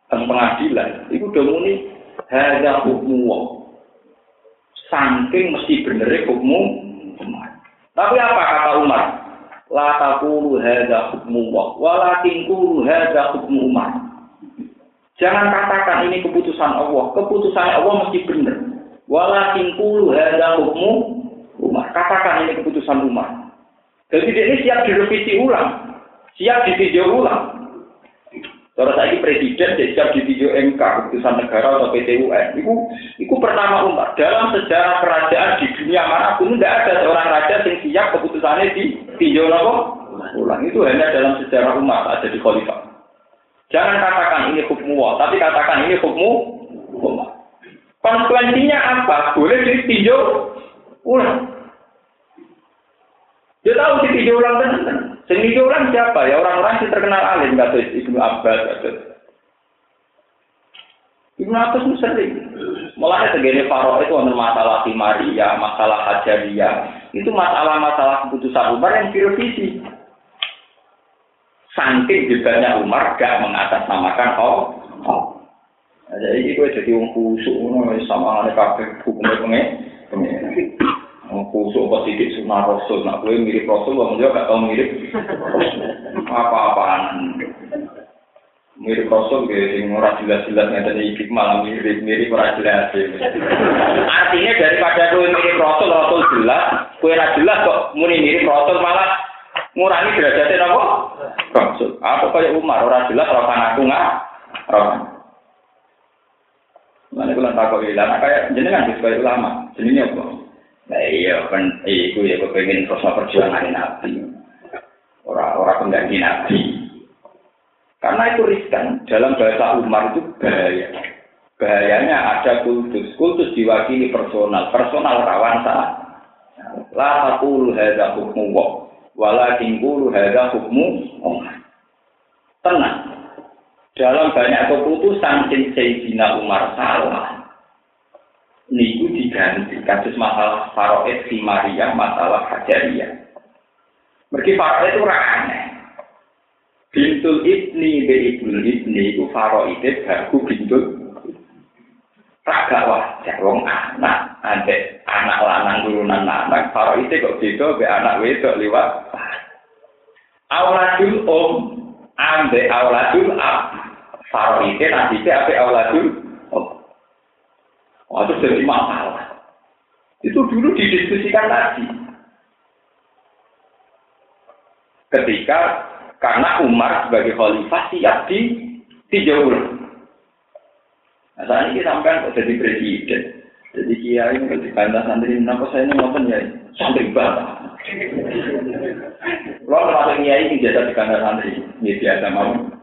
tentang pengadilan, itu udah muni hanya hukum Saking mesti bener hukum Umar. Tapi apa kata Umar? La taqulu hadza hukmu wa walakin qulu hadza hukmu Umar. Jangan katakan ini keputusan Allah. Keputusan Allah mesti benar. Walakin qulu hadza hukmu Umar. Katakan ini keputusan Umar. Jadi ini siap direvisi ulang, siap ditinjau ulang. Terus saya presiden siap ditinjau MK keputusan negara atau PT UN. Itu, itu pertama umat dalam sejarah kerajaan di dunia mana pun tidak ada seorang raja yang siap keputusannya ditinjau nopo ulang. Itu hanya dalam sejarah umat ada di khalifah. Jangan katakan ini Allah, tapi katakan ini hukum umat. Konsekuensinya apa? Boleh ditinjau ulang. Dia tahu ditinjau ulang tenan. Sing orang siapa ya orang-orang yang terkenal alim kata Ibnu Abbas kata. Ibnu Abbas itu sering. Mulai segini Faro itu ada masalah Maria, masalah Hajariyah. Itu masalah-masalah keputusan Umar yang direvisi. Saking jebatnya Umar gak mengatasnamakan oh, oh. Nah, jadi itu jadi orang kusuk, sama ada kafe hukumnya pengen. Kusuk apa sidik sunnah rasul. Nak gue mirip rasul wong dia gak tau mirip. Apa-apaan? Mirip rasul gue sing ora jelas-jelas ngeten iki malah mirip mirip ora jelas artinya daripada gue mirip rasul rasul jelas gue ora jelas kok muni mirip rasul malah ngurangi derajatnya apa? Rasul. Apa kayak Umar ora jelas ora ngaku nggak ora Mana kulan takut ilang, kayak jenengan sebagai ulama, jenenge apa? Nah iya kan iku ya kepengen terus perjuangan nabi. Orang-orang pengganti nabi. Karena itu riskan dalam bahasa Umar itu bahaya. Bahayanya ada kultus. Kultus diwakili personal. Personal rawan salah. La taqulu hadza hukmu wa walakin qulu hadza hukmu Tenang. Dalam banyak keputusan Sayyidina Umar salah diganti kasus masalah faroid si Maria masalah hajaria Mergi faroid itu aneh. Bintul ibni be ibnul ibni itu faroid baru bintul tak wajar wong anak ade anak lanang turunan anak faroid kok beda be anak wedok liwat awladul om ambe awladul ab. Faroid nanti apa awladul Oh, itu jadi masalah. Itu dulu didiskusikan lagi. Ketika karena Umar sebagai khalifah siap di dijauh. Nah, saat ini sampai jadi presiden. Jadi kiai ini ketika santri, kenapa saya ini ngomong ya santri banget. Lo termasuk kiai ini jasa di kandang santri, ini biasa mau.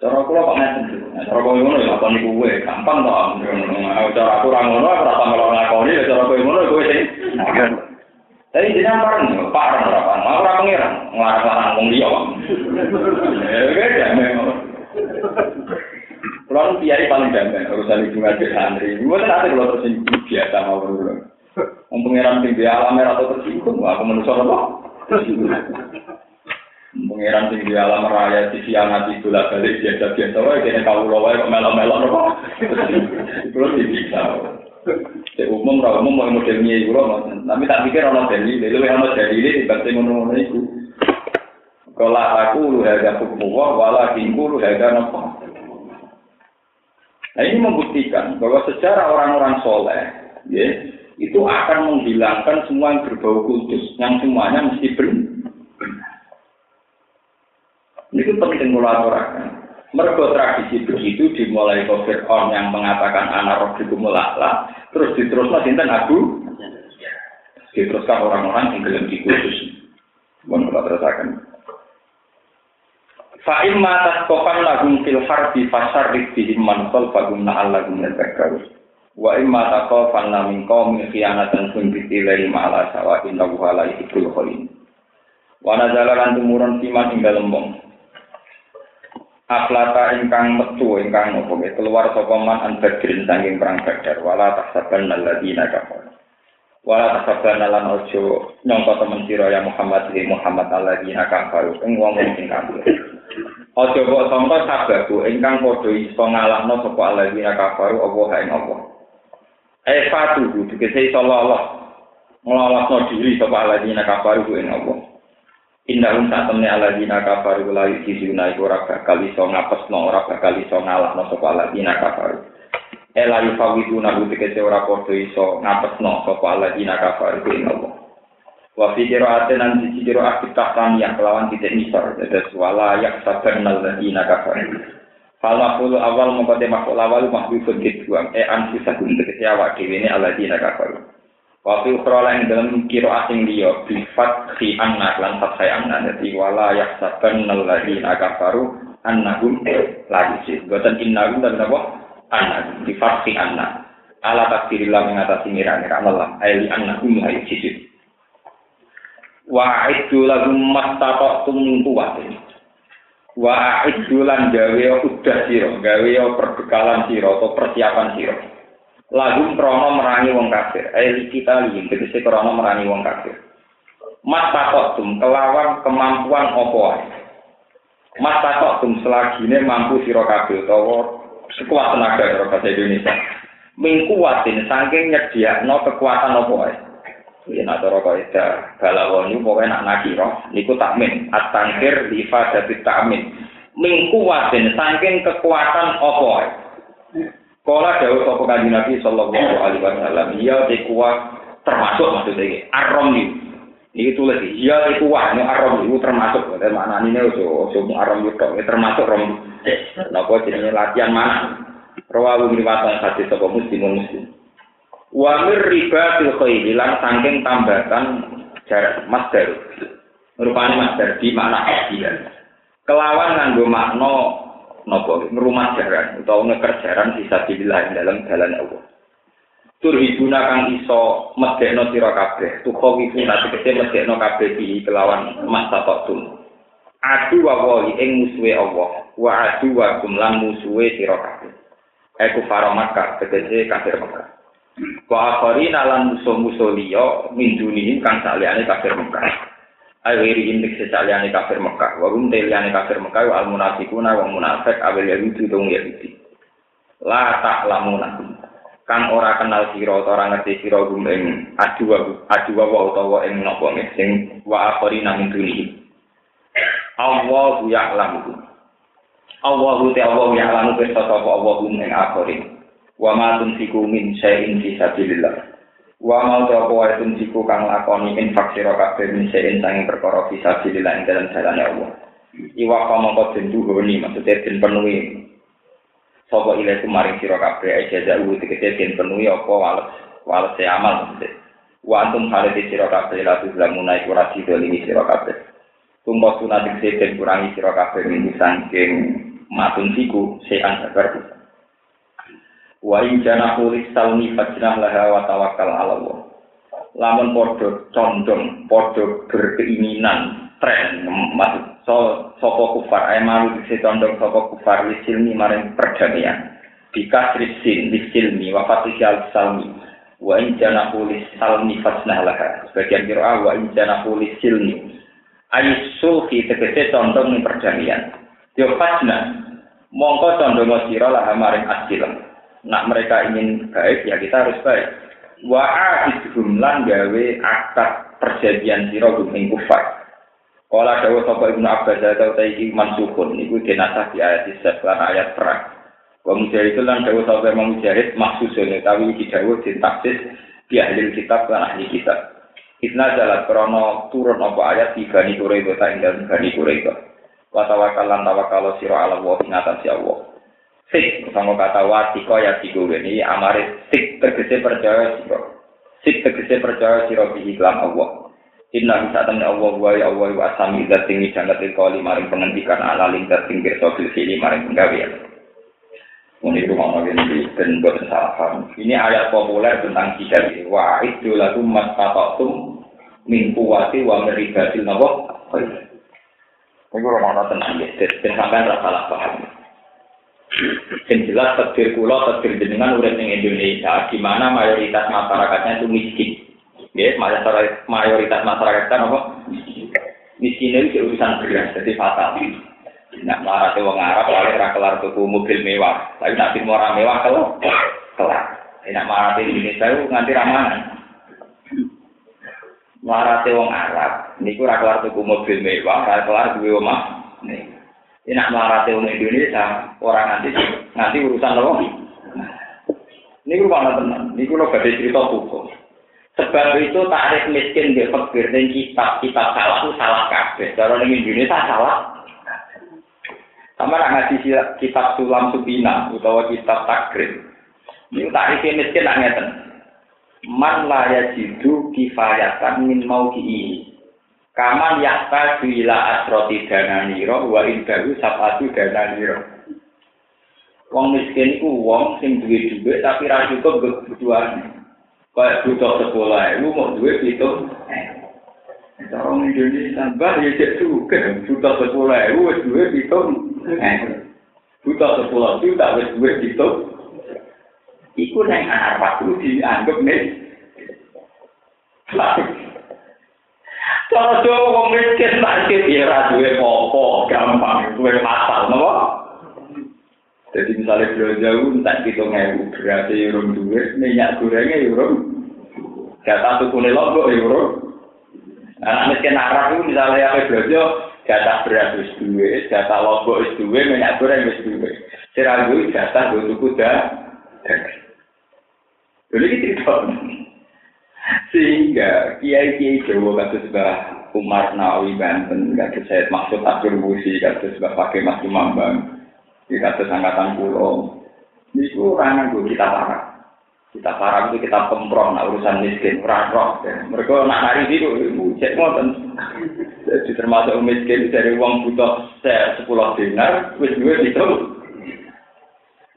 Cara kula kok ngeten. Nah, cara kowe ngono ya lakoni kuwe, gampang to. Cara aku ora ngono, aku ora tambah lakoni, cara kowe ngono kowe sing. Tapi jenengan parang, parang ora parang. Mau ora pengiran, nglarang-larang wong liya. Ya beda memang. Kalau kiai paling damai urusan ibu ngaji santri. Gue kan ada kalau tersinggung biasa mau berulang. Om pangeran tinggi alam merah atau tersinggung, aku menusuk apa? Pengiran sing di alam raya di siang hati bola balik biasa biasa wae kene kau wae kok melo melo nopo. Kulo bisa. Cek umum ra umum mau model nyai kulo tapi tak pikir ana dalil, lha ana dalil di bangsa ngono-ngono iku. Kalau aku lu harga hukum wa wala kingku lu harga nopo. Nah ini membuktikan bahwa secara orang-orang soleh, ya, itu akan menghilangkan semua yang berbau kudus, yang semuanya mesti benar. Itu penting mulaturkan. Mergo tradisi begitu dimulai ke Fir'aun yang mengatakan anak roh itu mulaklah, terus diteruskan sinten Abu, diteruskan orang-orang yang gelem dikhusus. Mohon kita terusakan. Fa'im matas kofan lagum fil harbi fasar rikbihim man bagum na'al lagum nerbekarus. Wa imma takofan lamin qawmin khianatan sun bitilai ma'ala sawa inna wuhala ikul kholin. Wa nazalalan tumurun siman hingga lembong. Aflata ingkang metu ingkang nopo keluar sapa man an badrin sanging perang badar. Wala tahsaban alladziina kafar wala tahsaban lan ojo nyangka temen sira ya Muhammad di Muhammad alladziina kafar ing wong sing kafir Ojo kok sangka sababu ingkang padha iso ngalahno sapa alladziina kafar apa ing apa Eh fatu dikese iso Allah ngelolosno diri sapa alladziina kafar ing apa Innahum saat temne ala dina kafaru la yusizuna iku ora bakal iso ngapesno ora bakal iso ngalahno sapa ala dina kafaru. Ela yufawiduna hu tegese ora padha iso ngapesno sapa ala dina kafaru ing Allah. Wa fi qira'atin an sisi qira'at yang kelawan titik nisar dados wala yak sabanal ladina kafaru. Fal mafulu awal mengkote maful awal mahbubun dibuang. E anfusakum tegesi awak dewi ini aladina kafaru. Wa fi ukhra lain dalam kiro asing liya bifat fi anna lan fathai anna. Jadi wala yahsaban aladina kafaru annahum lagi sih. Buatan innahum dan apa? Anna. Bifat fi anna. Ala takdirillah mengatasi mira-mira Allah. Ayli annahum lagi sih. Wa aidu lagum mastata'tum min kuwatin. wa idulan gawe udah sira gawe perbekalan sira atau persiapan sira lagu krono merangi wong kafir. Ayo kita lihat tegese krono merangi wong kafir. Mas takotum kelawan kemampuan opo mas takotum selagine mampu sira kabeh utawa sekuat tenaga karo bahasa Indonesia. Mingkuatin saking nyediakno kekuatan opo ae Ya nak cara kok ida balawani pokoke nak nakira niku takmin. At-tangkir li ifadati takmin min kuwatin saking kekuatan ae Kala dawuh sapa kanjeng Nabi sallallahu alaihi wasallam. Ya te kuat termasuk maksudnya iki arom iki iki tulis ya te kuat nek arom iku termasuk. Dan maknane ne ojo ojo arom itu termasuk rom. Napa jenenge? Latihan mana? Rawahu riwayat hadis sapa muslimun muslim. Wa mir riba fil khayli lan saking tambatan jarak masdar rupane masdar di makna hadiah kelawan nganggo makna napa ngrumah jaran utawa ngeker jaran sisa dibilah dalam dalan Allah. Turhibuna kang iso medekno sira kabeh. Tuko wiku nate kete medekno kabeh di kelawan masa tum adu wa ing musuhe Allah wa adu wa lan musuhe sira kabeh. Eku faro Makkah, tegese kafir Makkah. Wa akharina lan musuh-musuh liya min dunihim kang saliyane kafir Mekah. Akhiri indik sesaliyane kafir Mekah. Wa hum teliyane kafir Mekah wa al-munafiquna wa munafik awil yahudi dong yahudi. La ta'lamuna kang ora kenal sira utawa ora ngerti sira gum ing adu adu wa utawa ing napa sing wa akharina min dunihim. Allahu ya'lamu. Allahu ta'ala ya'lamu pirsa sapa Allahu ing akhirin. wa ma tunfiku min syai'in fi sabilillah wa ma ta apa wae tunfiku kang lakoni infak sira kabeh min syai'in sanging perkara fi sabilillah ing dalam jalan Allah. Iwa kama kok den duhoni maksudnya den penuhi. Sapa ile kumaring sira kabeh jaza uwu tegese den penuhi apa wales wales e amal maksudnya. Wa antum hale di sira kabeh la tuzlamuna iku ra sida limi sira kabeh. Tumpa sunat den kurangi sira kabeh min sangking matun siku sean sabar wa in jana kulis salmi fajnah laha wa tawakal ala Allah. Lamun podo condong podo berkeinginan tren maksud so soko kufar? Ay malu dise condong soko kufar? Lisilmi maring perdamaian. Bika risin lisilmi wa fatih al salmi wa in jana kulis salmi fajnah laha. Sebagian kira wa in jana kulis silmi. Ayi sulhi tegese condong perdamaian. Yo fajnah. Mongko condong sira laha maring asilam nak mereka ingin baik ya kita harus baik wa ahidhum lan gawe akad perjanjian sira gumeng kufar Kala dawa sapa Ibnu Abbas atau ta iki mansukun niku dinasah di ayat lan ayat perang. Wa mujahid lan dawa sapa Imam Mujahid maksusun utawi iki dawa sintaksis di ahli kitab lan ahli kitab. Itna jalan krono turun apa ayat di Bani Quraidah ta ing Bani Quraidah. Wa tawakkal lan tawakkal sira ala wa ing atas Allah. Sik sama kata wati ya tigo ini amare sik tegese percaya siro sik tegese percaya siro bi iklam Allah Inna bisa temen Allah wa ya Allah wa asami dat tinggi jangat kali maring penghentikan ala ling dat tinggi sobil sini maring penggawean. Ini rumah nabi ini dan salah Ini ayat populer tentang hijab. Wa itu lagu mas tapatum min kuwati wa meribatil nawa. Ini rumah nabi tenang ya. Dan sampai salah paham. Yang jelas takdir kula, takdir jenengan urip ning Indonesia, di mana mayoritas masyarakatnya itu miskin. Ya, mayoritas masyarakat kan apa? Miskin itu urusan beras, jadi fatal. Nah, marah wong Arab, kalau ora kelar tuku mobil mewah, tapi nak mau orang mewah kalau kelar. Nak marah di Indonesia itu nganti ramanan. Marah wong Arab, niku ora kelar tuku mobil mewah, ora kelar duwe omah. Nih. Ini nak melarati orang Indonesia, orang nanti nanti urusan apa? Ini gue mana tenang, ini gue lo gak cerita hukum. Sebab itu tarif miskin di fakir dan kitab kitab salah itu salah kabeh. Kalau di Indonesia salah. Sama nak ngaji kitab Sulam Subina utawa kitab Takrib. Ini tak isi miskin nak ngeten. Man laya jidu kifayatan min mau ini. Kaman yakta bila asroti dana wa indahu sapatu dana. Wong miskin iku wong sing duwe duwe tapi ra cukup nggo kebutuhane. Kaya butuh sekolah, lu mau duwe itu. Cara ngendi tambah ya cek suke, butuh sekolah, lu wis duwe itu. Butuh sekolah, iku tak wis duwe pitung. Iku nek arep kudu dianggep nek. Cara Jawa wong miskin sakit ya ra duwe apa gampang duwe masal napa? Jadi misalnya belum jauh, tak kita ngewu berarti urung duit, minyak gorengnya urung. Jatah tuku nelok kok urung. Anak miskin arab itu misalnya apa belanja, jatah beras wis duwe, jatah lombok wis duwe, minyak goreng wis duwe. Sira duwe jatah go tuku dah. Dulu iki cerita. Sehingga kiai-kiai Jawa kados Mbah Umar Nawawi Banten, kados saya maksud Abdul Musi, kados Mbah Pakai Mas Mambang, kados angkatan pulau. Niku ora nganggo kita parah. Kita parah itu kita pemprov nak urusan miskin, ora roh. Mereka nak nari itu, cek ngoten. Jadi termasuk miskin dari uang butuh sepuluh dinar, wis duwe itu.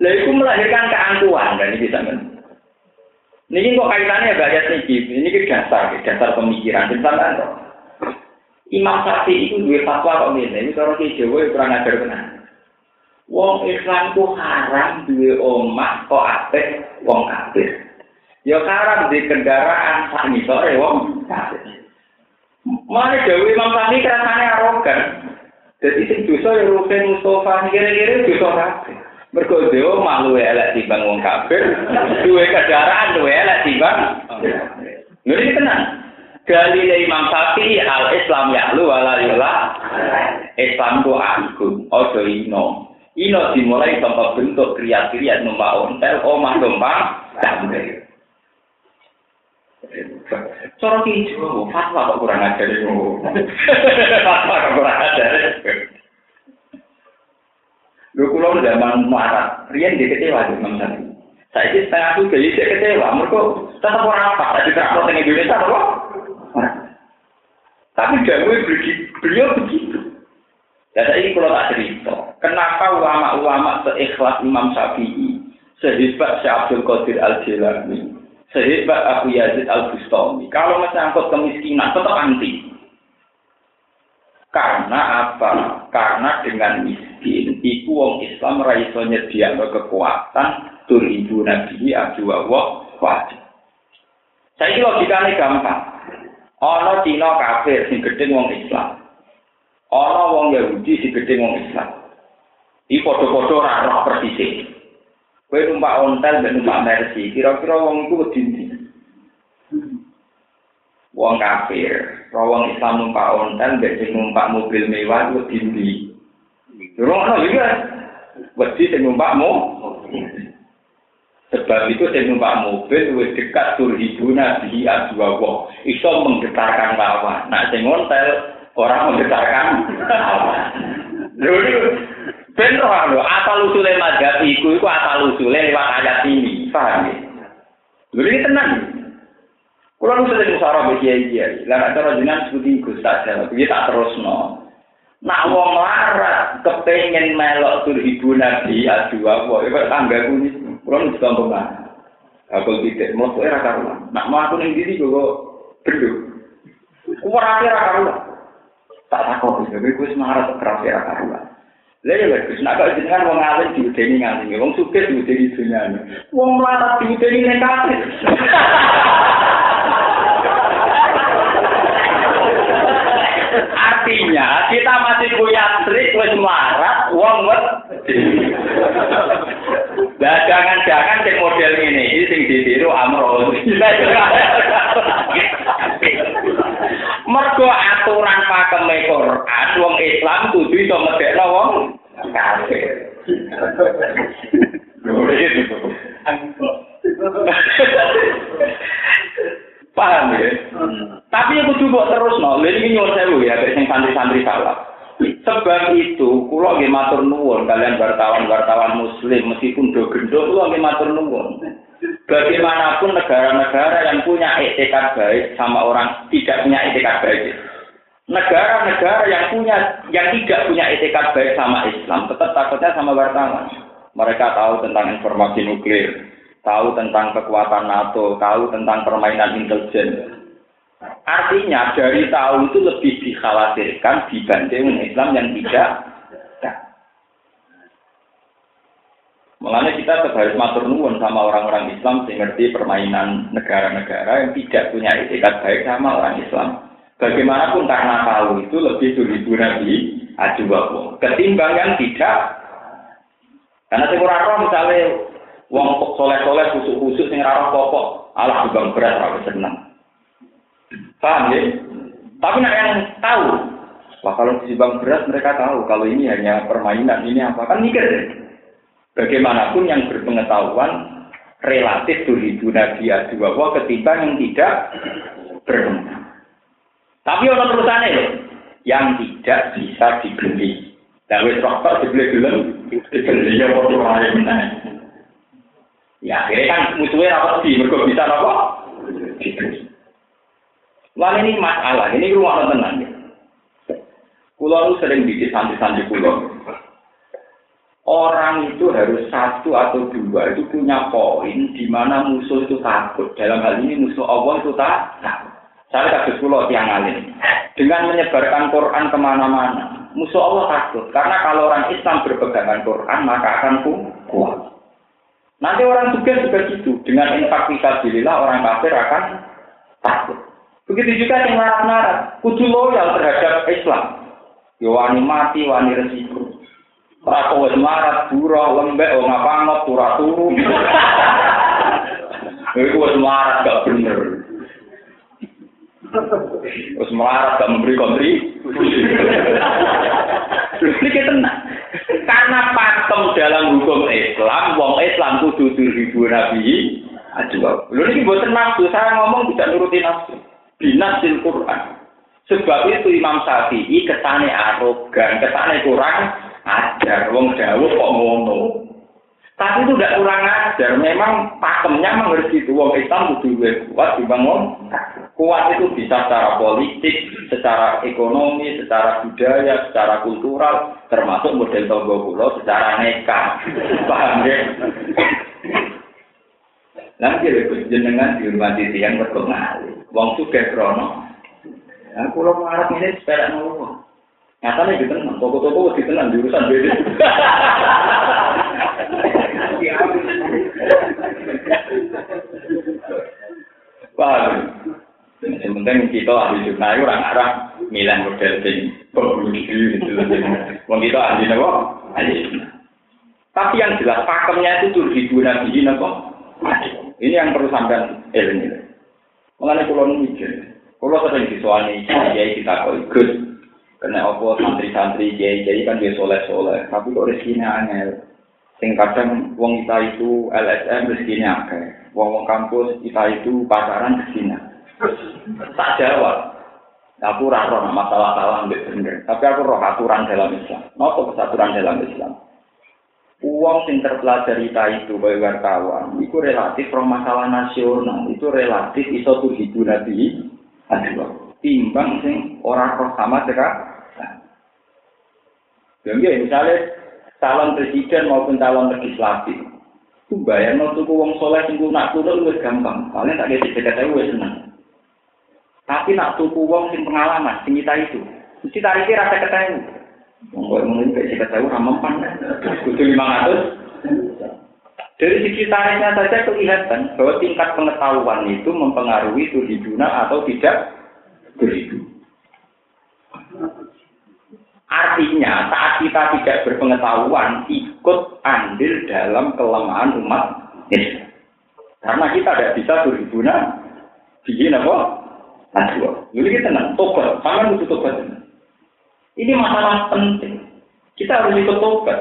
Lah itu melahirkan keangkuhan dan ini bisa men. Ini kok kaitannya banyak nih, ini ke dasar, dasar pemikiran. Misalkan kok. Imam Syafi'i itu dua fatwa kok ini, ini kalau di Jawa kurang ajar benar. Wong Islam ku haram duwe omah kok apik wong kafir. Ya haram di kendaraan sak ngisore wong kafir. Mana Dewi Imam Syafi'i kerasane arogan. Jadi sing dosa ya Rukin Mustafa kira-kira dosa kabeh. Mergo dewa malu elek timbang wong kafir, duwe kendaraan duwe elek timbang. Lha iki tenan. Dalile Imam Syafi'i al Islam ya lu wala Islam ku agung, ojo ino. Ino dimulai tanpa bentuk kriat-kriat numpak ontel, omah numpak damai. Cara ki fatwa kok kurang ajar. Fatwa kok kurang ajar. Lho kula zaman marat, riyen di kecewa di Imam. Saya ini setengah jadi saya kecewa, mereka tetap orang apa? Tadi terakhir dengan Indonesia apa? Tapi Jawa beliau begitu. Ya saya ini kalau tak cerita, kenapa ulama-ulama seikhlas Imam Syafi'i, sehebat Syekh Abdul Qadir Al-Jilani, sehebat Abu Yazid Al-Bustami. Kalau menyangkut kemiskinan, tetap anti. Karena apa? Karena dengan miskin, itu wong Islam raiso nyediakno kekuatan tur ibu nabi adu Allah wajib. Saya ini logikanya gampang. Ono Cina kafir sing gede wong Islam. Ono wong Yahudi sing gede wong Islam. Iki padha-padha ora roh persis. Kowe numpak ontel dan numpak mercy, kira-kira wong iku wedi ndi? Wong kafir, wong Islam numpak ontel sing numpak mobil mewah iku wedi ndi? Durung ono juga. Wedi sing numpak Sebab itu saya numpak mobil wis dekat turhibuna bihi adwa Iso menggetarkan lawan. Nah sing ontel orang menggetarkan lawan. Lho Ben roh asal usule mazhab iku iku asal usule lewat ayat ini, paham ya? Lha iki tenan. Kulo nu sering musara mbek kiai-kiai. Lah nek cara jenengan sebuti Gus Tajal, piye tak terusno. Nak wong larat kepengin melok tur ibu nabi adu apa, iku tangga kuni. Nu contoh kan. Aku tidak mau era karuan. Nak mau aku ning diri kok benduk. Kuwi ora karuan. Tak takut, jadi gue semangat keras ya karuan. Lha ya bagus, nek kok jenengan wong alim diudeni nganti, wong sugih diudeni dunyane. Wong mlarat diudeni ning kafir. Artinya kita masih punya trik wis melarat, wong wet. Nah, jangan-jangan sing model ini, ini sing ditiru Amro. Mergo aturan pakeme Quran wong Islam kudu iso medekno wong kafir. Paham ya? Tapi aku coba terus no, ini nyuwun sewu ya, sing santri-santri salah. Sebab itu, kulo nggih matur nuwun kalian wartawan-wartawan muslim meskipun do gendho kulo nggih matur nuwun. Bagaimanapun negara-negara yang punya etikat baik sama orang tidak punya etikat baik. Negara-negara yang punya yang tidak punya etikat baik sama Islam tetap takutnya sama wartawan. Mereka tahu tentang informasi nuklir, tahu tentang kekuatan NATO, tahu tentang permainan intelijen. Artinya dari tahu itu lebih dikhawatirkan dibanding Islam yang tidak. Makanya kita harus matur nuwun sama orang-orang Islam yang ngerti permainan negara-negara yang tidak punya etikat baik sama orang Islam. Bagaimanapun karena tahu itu lebih sulit Nabi adu ketimbang yang tidak. Karena saya kurang misalnya uang soleh-soleh khusus-khusus yang rara pokok, Allah juga berat, rara senang. Paham ya? Tapi nak yang tahu, wah kalau di bank beras mereka tahu kalau ini hanya permainan, ini apa kan mikir. Bagaimanapun yang berpengetahuan relatif tulidu nabi bahwa ketimbang yang tidak berpengetahuan. Tapi orang terusannya loh, yang tidak bisa dibeli. Dan wis rokok dibeli dulu, dibeli ya waktu lain. Ya akhirnya kan musuhnya apa sih? Mereka bisa apa? Wah ini masalah, ini rumah tenang. Pulau sering bikin santri-santri pulau. Orang itu harus satu atau dua itu punya poin di mana musuh itu takut. Dalam hal ini musuh Allah itu tak takut. Saya kasus pulau tiang alim. Dengan menyebarkan Quran ke mana-mana, musuh Allah takut. Karena kalau orang Islam berpegangan Quran, maka akan kuat. Nanti orang juga juga gitu. Dengan infak fisabilillah, orang kafir akan takut. Begitu juga yang narat-narat, kudu loyal terhadap Islam. Ya wani mati, wani resiko. Ora wis marat, buruh, lembek, ora ngapangot, turah turu. Iku wis marat gak bener. Wis marat gak memberi kontri. Iki tenang. Karena pakem dalam hukum Islam, wong Islam kudu diribu nabi. Aduh, lho ini buat nafsu, saya ngomong tidak nuruti nafsu binasil Quran. Sebab itu Imam Syafi'i kesane arogan, kesane kurang ajar. Wong jauh kok ngono. Tapi itu tidak kurang ajar. Memang pakemnya mengerti itu. Wong Islam kudu kuat dibangun. Kuat itu bisa secara politik, secara ekonomi, secara budaya, secara kultural, termasuk model tonggo pulau secara neka. Paham ya? Nanti lebih jenengan dihormati tiang berkenali. Wong suka krono. Ya, kalau marah ini sepeda nol. Nyatanya gitu tenang, toko-toko di tenang di urusan beda. Paham? Yang penting kita ahli jurnal itu orang arah milih model sing berbudi gitu. Wong kita ahli apa? Ahli Tapi yang jelas pakemnya itu tuh di dua nabi apa? Ini yang perlu sampai ilmu. Mengenai pulau mikir, pulau sering disuani kiai kita kau ikut. Karena apa santri-santri kiai kiai kan dia soleh soleh, tapi kok rezekinya angel. Sing kadang wong kita itu LSM rezekinya akeh. Wong wong kampus kita itu pacaran rezekinya. Tak jawab. Aku raro masalah salah ambil bener. Tapi aku roh aturan dalam Islam. Nopo kesaturan dalam Islam. uang sing terpelajari ta itu kaya wartawan itu relatif pro masalah nasional itu relatif iso tuh nabi aduh timbang sing orang pro sama cekak jadi misalnya calon presiden maupun calon legislatif. Itu bayar mau tuh uang soleh sing nak turun lebih gampang. Paling tak ada dekat saya senang tapi nak tuku uang sing pengalaman sing kita itu mesti tariknya rasa ketemu Monggo mungkin kayak kita tahu ramempan, kudu lima ratus. Dari sisi tariknya saja kelihatan bahwa tingkat pengetahuan itu mempengaruhi tuhiduna atau tidak beribu. Artinya saat kita tidak berpengetahuan ikut andil dalam kelemahan umat Islam. Karena kita tidak bisa berhubungan bikin apa? Najwa. Ini kita tenang, tobat. Sangat butuh tobat. Ini masalah penting. Kita harus ikut tobat.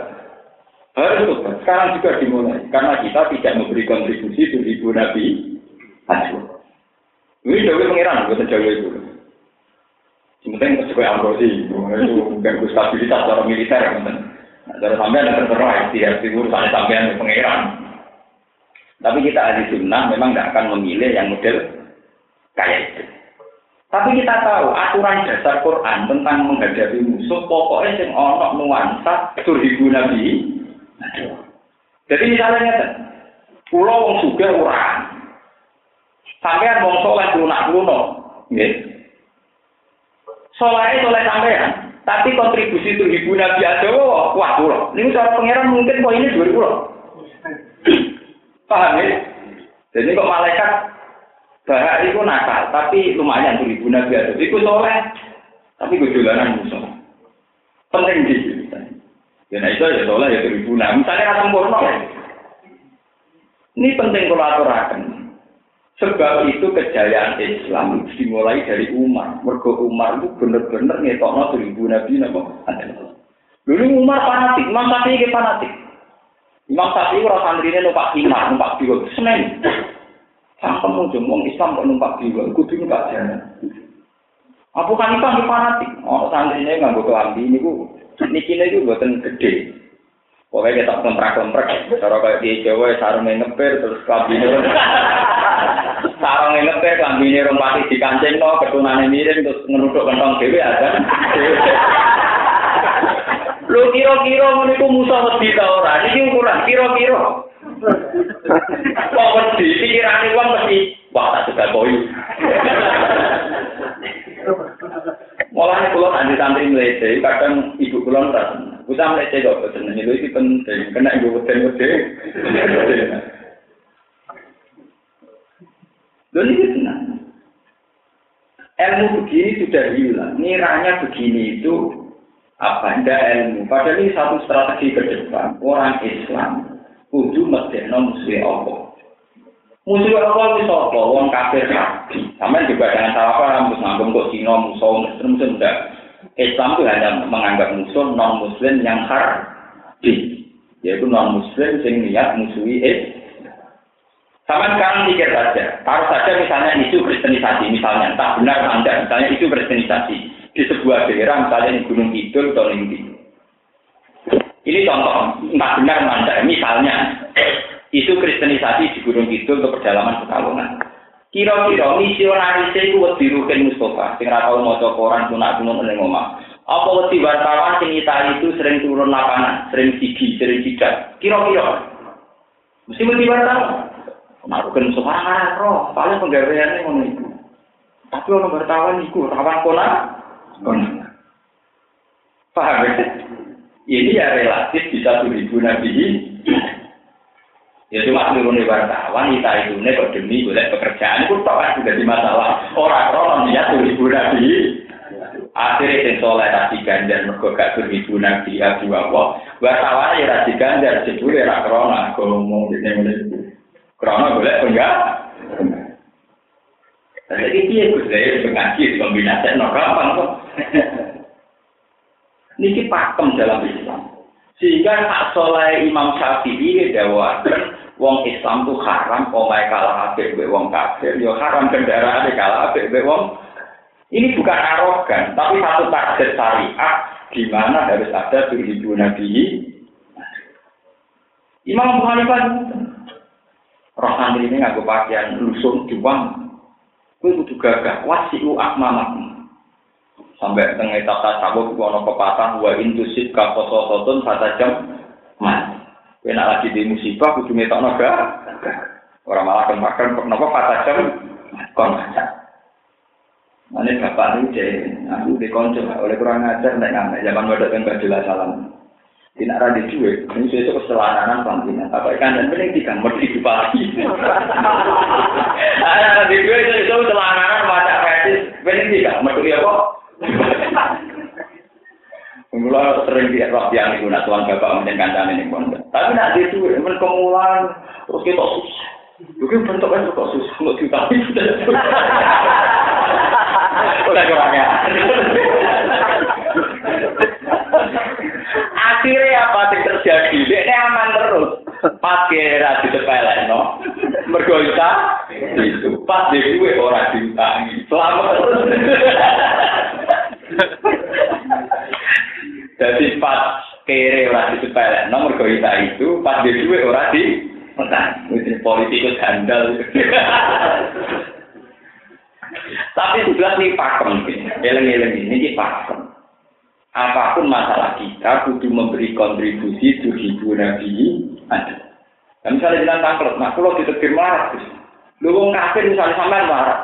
Harus tobat. Sekarang juga dimulai. Karena kita tidak memberi kontribusi ibu Nabi Hajjul. Ini Dewi pengiran, bukan Jawa itu. Sementing sesuai Ambrosi, itu ganggu stabilitas secara militer, Nah, cara sampean yang terserah, setiap urusan sampean di pengeran. Tapi kita ahli sunnah memang tidak akan memilih yang model kayak itu. Tapi kita tahu aturan dasar Quran tentang menghadapi musuh pokoknya yang ono nuansa turhibu nabi. Jadi misalnya pulau wong suga orang, sampean wong soleh lunak luno, nggih. Soleh soleh sampean, tapi kontribusi itu ibu Nabi Adawa, wah pulau. Ini cara pangeran mungkin ini dua pulau. Paham ya? Jadi kok malaikat bahak itu nakal, tapi lumayan tuh ibu Nabi Adawa. Itu soleh, tapi gue jalanan musuh. Penting di Ya nah itu ya soleh ya ibu Nabi. Misalnya kan sempurna. Ini penting kalau aturakan. Sebab itu kejayaan Islam dimulai dari Umar. Mergo Umar itu benar-benar ngetokno seribu nabi napa? Dulu Umar fanatik, Imam Syafi'i ke fanatik. Imam Syafi'i ora santrine numpak himar, numpak biwa, senen. Sampai ujung wong Islam kok numpak biwa, kudu numpak jalan. Abu Hanifah ke fanatik, oh santrine nganggo kelambi niku nikine iku mboten gede. Pokoknya kita kontrak-kontrak, cara kayak di Jawa, sarungnya ngepir, terus kabinnya sarung yang ngetek lambine rong pati dikancing no ketunane miring terus ngeruduk kentong dhewe ada Lu kira-kira ngono iku musuh wedi ta ora? Iki ukuran kira-kira. Kok wedi pikirane wong mesti wah tak suka koyo. Mulane kula nanti santri mlete, kadang ibu kula ora. Usah mlete kok. Lha iki penting, kena ibu weden-weden. Lalu ini tenang. Ilmu begini sudah hilang. Niranya begini itu apa? Tidak ilmu. Padahal ini satu strategi ke depan. Orang Islam kudu medekno musuh Allah. Musuh Allah itu apa? Wong kafir nabi. Sama juga dengan salah paham. Terus nganggep kok Cina musuh Muslim sudah. Islam itu hanya menganggap musuh non Muslim yang harbi, yaitu non Muslim yang niat musuhi Islam. Sama sekarang pikir saja, taruh saja misalnya isu kristenisasi, misalnya, tak benar Anda, misalnya isu kristenisasi di sebuah daerah, misalnya di Gunung Kidul atau Linggi. Ini contoh, entah benar Anda, misalnya, isu kristenisasi di Gunung Kidul untuk perjalanan Pekalongan. Kira-kira misionaris itu wedi Rukin Mustafa, sing ra tau maca koran sunat gunung ning omah. Apa wedi wartawan sing itu sering turun lapangan, sering sigi, sering sidak. Kira-kira mesti wedi wartawan. Melakukan semangat roh, paling penggaweannya ngono itu. Tapi orang bertawan itu, rawan kona. Paham ya? Ini ya relatif bisa ribu nabi. Ya cuma turun wartawan, kita itu nih kok demi boleh pekerjaan itu tak kan jadi masalah. Orang-orang dia ribu nabi. Akhirnya yang soleh rasi ganjar mergo gak ribu nabi dua wah. Wartawan ya rasi ganjar sebule ra krona ngomong ini mulai Karena boleh enggak? Jadi dia saya mengaji kombinasi no gampang kok. Niki pakem dalam Islam. Sehingga tak soleh Imam Syafi'i dawa wong Islam tuh haram omai kalah ape be wong kafir, yo haram kendaraan kalah ape be wong. Ini bukan arogan, tapi satu target syariat di mana harus ada tujuh nabi. Imam Abu Hanifah roh santri ini nganggo pakaian lusung juang kuwi kudu gagah wasiu akmamakum. Sampai tengah etap tasawuf ku ana pepatah wa intusit ka sotun sata jam mas enak lagi di musibah kudu ngetokno gak orang malah kemakan kenapa jam kon Ini bapak ini aku dikonco, oleh kurang ajar, tidak ngamek, zaman wadok yang gak jelas salam. Tidak ada duit, ini sesuatu keselananan panggilan. Apa ikan dan mending tiga mesti lagi. Ada di duit itu itu keselananan macam fetis, mending tiga mesti apa? Mula sering dia roh yang itu tuan bapak mungkin kancan ini pun. Tapi nak di duit, men kemulan terus kita susah. Mungkin bentuknya kok susah, kita sudah. Udah kurangnya. Akhirnya apa yang terjadi? ini aman terus. Pas kira di tepelek, no. mergoyta itu pas di gue orang bintang Selamat terus. Jadi pas kere orang di tepelek, no. mergoyta itu pas di gue orang di politikus handal. Tapi sebelah nih pakem, eleng-eleng ini pakem. Apa pun masalah kita, kudu memberi kontribusi tuh ibu nabi ada. Dan misalnya dengan tangklet, nah kalau ditetir marah, lu wong kafir misalnya sampai marah,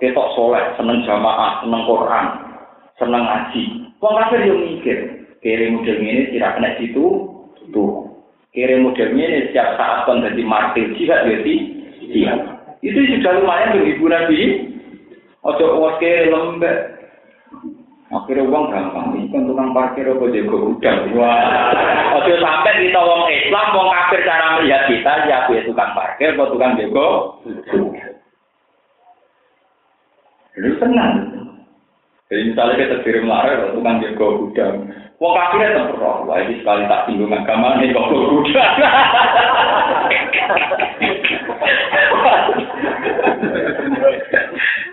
ketok soleh, seneng jamaah, seneng Quran, seneng ngaji. Wong kafir yang mikir, kiri model ini tidak kena situ, tuh. Kiri model ini setiap saat kon jadi martir jihad ya iya. Itu sudah lumayan untuk ibu nabi. Ojo was kiri lembek. Akhirnya uang gampang, ini kan tukang parkir apa jago udang. Wah, ojo sampai kita wong Islam, wong kafir cara melihat kita, ya aku tukang parkir, apa tukang jago Itu senang. Jadi misalnya kita kirim lari, tukang jago udang. Wong kafirnya terperok, wah ini sekali tak singgung agama, ini kok udang.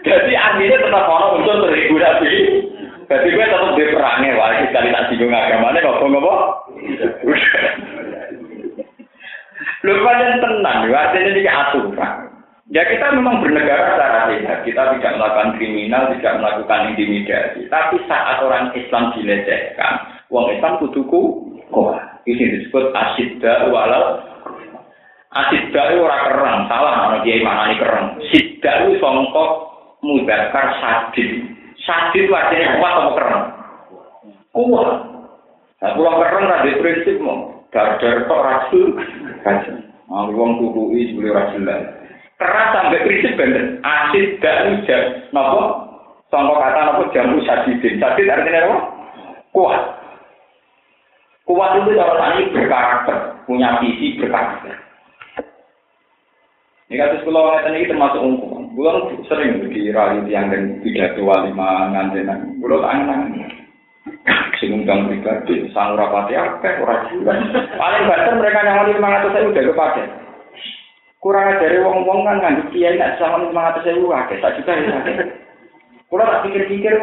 Jadi artinya tetap orang untuk terhibur. Jadi gue tetap di perangnya, wah sekali tak singgung agamanya, kok ngopo? Lu pada tenang, artinya ini aturan. Ya kita memang bernegara secara sehat, kita tidak melakukan kriminal, tidak melakukan intimidasi. Tapi saat orang Islam dilecehkan, uang Islam kuduku kok ini disebut asidda walau asidda itu orang kerang, salah mana dia mana ini kerang. Sidda itu songkok mudakar sadid. Sadid artinya kuat atau keren? Kuat. Nah, pulang keren ada prinsip mau. Dar-dar kok rasul. Nah, uang tubuhi sebelum rasul Keras sampai prinsip bener. Asid dan hujan. Nopo? Sangka kata nopo jamu sadidin. Sadid artinya apa? Kuat. Kuat itu kalau tadi berkarakter. Punya visi berkarakter. Ini sekolah ngeten ini termasuk umum. Bulan sering di rayu tiang dan pidato walima ngantenan. Bulan angan Sing undang pribadi, sang rapati akeh ora jualan. Paling banter mereka yang lima ratus saya udah kepakai. Kurang dari wong-wong kan nganggep kiai nak sama lima ratus saya akeh, tak juga ya. Kalau tak pikir-pikir,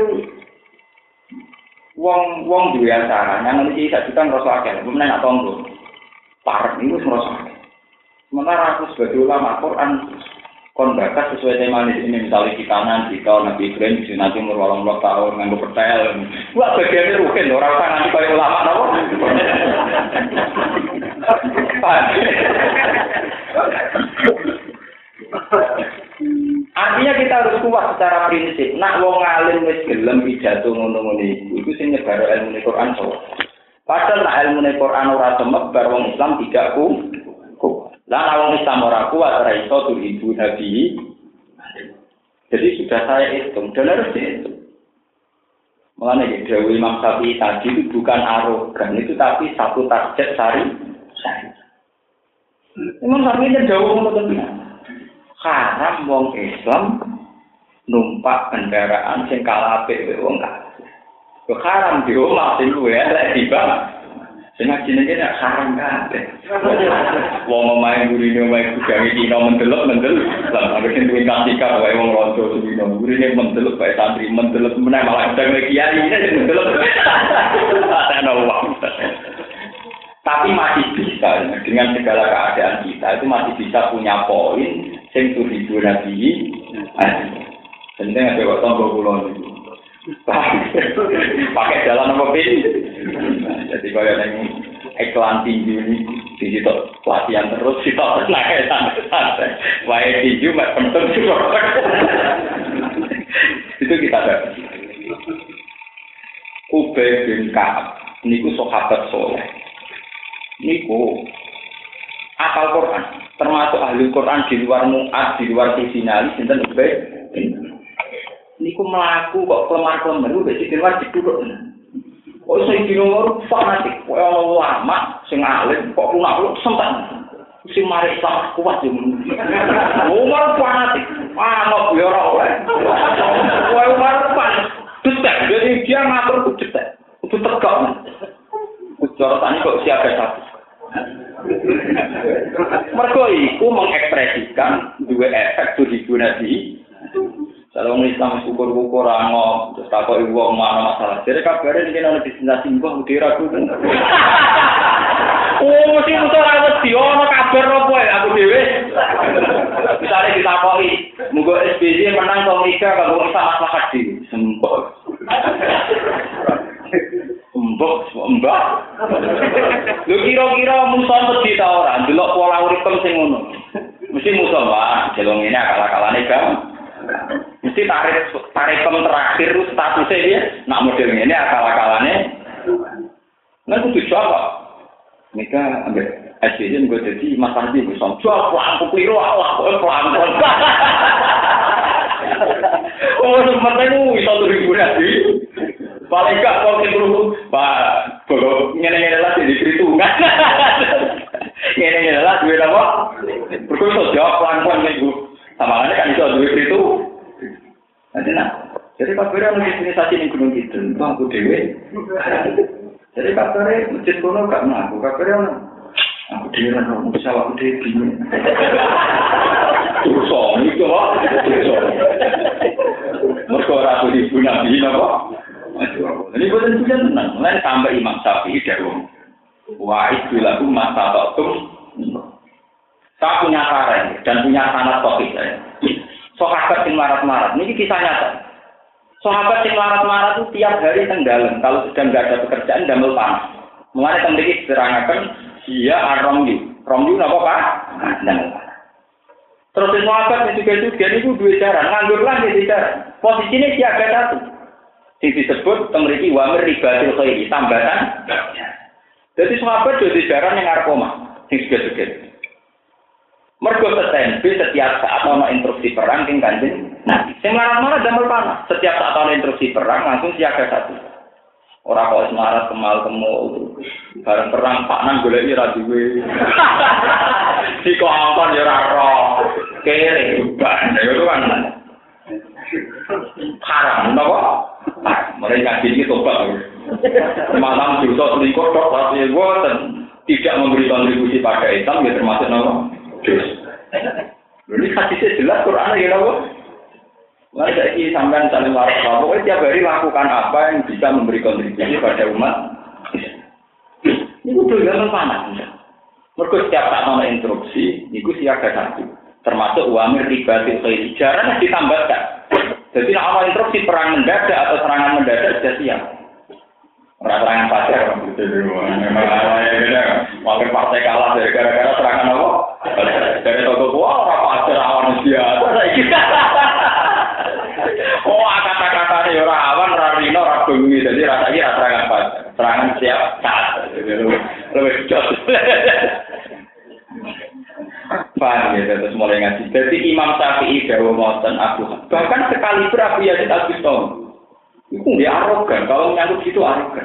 wong wong dua acara, yang nanti saya juga ngerasa akeh, belum nak tonggo. Parah ini ngerasa akeh. Sementara aku sebagai ulama Quran kon bakat sesuai tema ini misalnya di kanan di kau nabi Ibrahim di nanti umur walang puluh tahun nganggo pertel wah bagiannya rugen orang usah nanti kayak ulama nopo Artinya kita harus kuat secara prinsip. Nak wong alim wis gelem pidato ngono-ngono iku, iku sing nyebaro ilmu Quran. Padahal nak ilmu Quran ora semebar wong Islam tidak ku lah kalau Islam orang kuat, ora iso tuh ibu Nabi. Jadi sudah saya hitung dan harus dihitung. Mengenai ya, Dewi Imam Syafi'i tadi itu bukan arogan itu tapi satu target sari. Imam Syafi'i jauh menurut Haram wong Islam numpak kendaraan sing kalah wong kafir. Haram di rumah sing luwe elek tiba Sing jenenge nek haram kabeh. Wong omahe gurine omahe kudange dina mendelok mendelok. Lah ambek sing duwe kasika wae wong ronco dina gurine mendelok bae santri mendelok meneh malah sedang kiai ini mendelok. Ana wong. Tapi masih bisa dengan segala keadaan kita itu masih bisa punya poin sing tuh nabi. Penting ada waktu tombol kulon itu. Pakai jalan apa pin jadi kalau yang iklan tinggi ini di situ pelatihan terus situ naik santai wae tinggi mak penting itu kita ada. Ubay bin Kaab niku sahabat soleh. Niku akal Quran termasuk ahli Quran di luar muat di luar sinali sinten Ubay bin niku melaku kok kelemar-kelemar udah sih keluar duduk. Oh sing dino fanatik, kowe ono lama sing alim kok lunak lu sempat. Sing mari Islam kuat yo. Umar fanatik, manut yo ora oleh. Kowe Umar pan detek, jadi dia ngatur ku detek. Kudu tegak. Cara tani kok siaga satu. Mergo iku mengekspresikan dua efek tuh di Kalau orang Islam syukur-syukur angom, terus takut ibu wong mana masalah. Jadi kabarnya ini ada destinasi mbah udah ragu. Oh, mesti musuh ora wedi ono kabar apa ya aku dhewe. Misale ditakoki, mugo SBY menang to Liga kanggo isa maslahat di sempok. Mbok, mbak. Lho kira-kira musuh wedi ta ora? Delok pola uripem sing ngono. Mesti musuh, Pak. Jelong ini akal-akalane gam. Mesti tarik tarik terakhir statusnya dia nak model ini akal-akalane. Nah kudu jawab. Mereka ambil SBY gue jadi Mas Andi gue sama jual pelan keliru Allah pelan pelan. Oh sebenarnya itu satu ribu nanti. Paling gak kalau kita Pak, dewe. Jadi kabarnya masjid kuno gak ngaku, kabarnya ono. Aku dewe lah, aku bisa aku dewe bingung. Dosa, itu kok, dosa. Mereka ratu ibu nabi, apa? Ini bukan tujuan tenang, lain tambah Imam Syafi'i dari Wah itu lagu masa waktu saya punya saran dan punya sanat topik saya. Sahabat yang marat-marat, ini kisah nyata. Sahabat yang marat-marat itu tiap hari tenggelam. Kalau sedang nggak ada pekerjaan, damel panas. Mulai memiliki serangakan dia aromyu. Romyu apa pak? Damel panas. Terus sahabat yang juga juga itu dua cara. Nganggur lagi di cara. Posisinya siaga satu. Yang disebut memiliki wamir ribatil khairi. Tambatan. Jadi sahabat jadi jarang yang arpoma. Yang juga juga. Mergo setempe setiap saat ono instruksi perang kanjeng Nabi. Sing marah-marah damel panah. Setiap saat ono instruksi perang langsung siaga satu. Ora kok semarat kemal kemu bareng perang Pak Nang golek ora duwe. Si kok ampun ya ora. Kere ban ya itu kan. Haram napa? Mereka ini tobat. Malam dosa selingkuh tok tapi boten tidak memberi kontribusi pada Islam ya termasuk napa? Ini hadisnya jelas Quran ya apa? Mari saya sampai saling waras pokoknya tiap hari lakukan apa yang bisa memberi kontribusi pada umat. Ini gak panas. Mereka setiap saat mau instruksi, itu siaga satu. Termasuk wamir riba khairi. Jarang ditambahkan. Jadi awal instruksi perang mendadak atau serangan mendadak sudah siap. Orang serangan pacar Memang awalnya beda. Wakil partai kalah dari gara-gara serangan apa? Dari toko tua orang pacar awan biasa saya Oh kata-kata ini orang awan, orang rino. Jadi rasanya serangan siap saat. Lebih ya, terus mulai ngaji. Jadi Imam Syafi'i Dawa Moten Abu Bahkan sekali Abu Yazid Al Bistami Itu dia arogan, kalau nyangkut gitu arogan.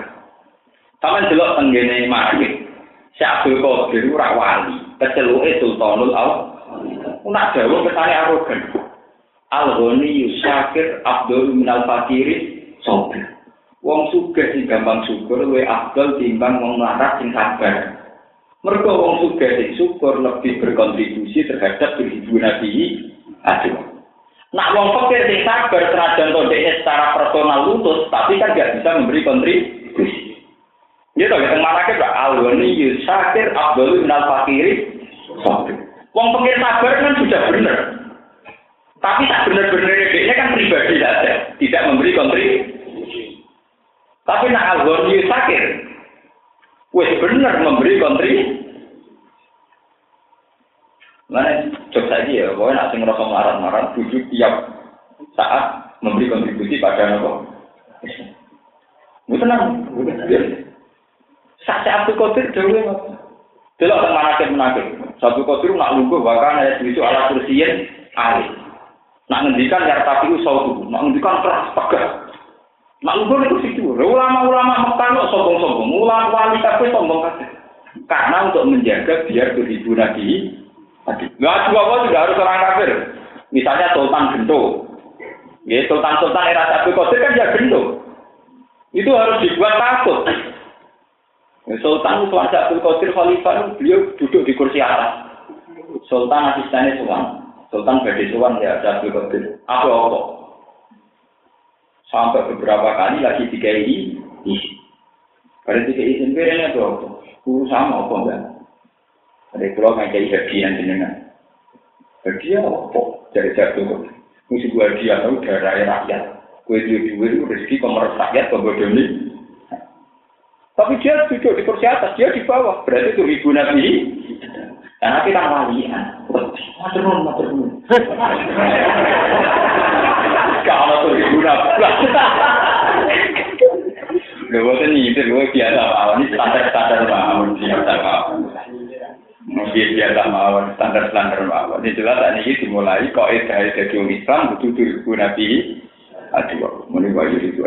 Sama jelok tenggene market. Si Abdul Qadir ora wali, keceluke Sultanul Al. Nak dawa kesane arogan. Al Ghani Yusakir Abdul Minal Fakiri Sobir. Wong sugih sing gampang syukur luwe Abdul timbang wong melarat sing sabar. Mergo wong sugih sing syukur lebih berkontribusi terhadap kehidupan Nabi Aduh. Nak wong fakir sing sabar senajan to secara personal lulus, tapi kan gak bisa memberi kontribusi. Ya toh kita mana ke alwani yusakir abdul minal fakiri Wong fakir sabar kan sudah benar. Tapi tak benar-benar ini kan pribadi saja, tidak memberi kontribusi. Tapi nak alwani yusakir, wes benar memberi kontribusi. Mana jok saja ya, pokoknya nak sing rasa marah-marah, bujuk tiap saat memberi kontribusi pada nopo. Itu tenang, Saksi Abdul Qadir dhewe Delok teng manakib menakib. Abdul Qadir nak lungguh bahkan ayat itu ala kursiyin ali. Nak ngendikan ya tapi usau nak ngendikan keras tegas. Nak lungguh itu situ. Ulama-ulama Mekah kok sombong-sombong, ulama wali tapi sombong kabeh. Karena untuk menjaga biar beribu Nabi Tadi. Nggak juga apa juga harus orang kafir. Misalnya Sultan Gento. Ya, Sultan-Sultan era Sabi Qadir kan ya Gento. Itu harus dibuat takut. Ya, Sultan Sultan Abdul Qadir Khalifah beliau duduk di kursi atas. Sultan asistennya Sultan. Sultan Badi Sultan ya Abdul Qadir. Apa apa? Sampai beberapa kali lagi dikai isi. Berarti ke izin berenya itu apa? Guru sama apa enggak? Ada pulau ngajai hadiah jenengan. Hadiah apa? Dari jatuh. Musuh hadiah itu darah rakyat. Kue duit duit itu rezeki pemerintah rakyat pembodoh ini. Tapi dia duduk di kursi atas, dia di bawah. Berarti itu ibu nabi. Nah, kita walian. Maturun, maturun. Kalau tuh ibu nabi. Lho, boten nyindir, gue biasa mawon, standar-standar mawon, biasa mawon. Mungkin biasa mawon, standar-standar mawon. Ini jelas, ini dimulai, kok edah-edah di Islam, butuh ibu nabi. Aduh, ini wajib itu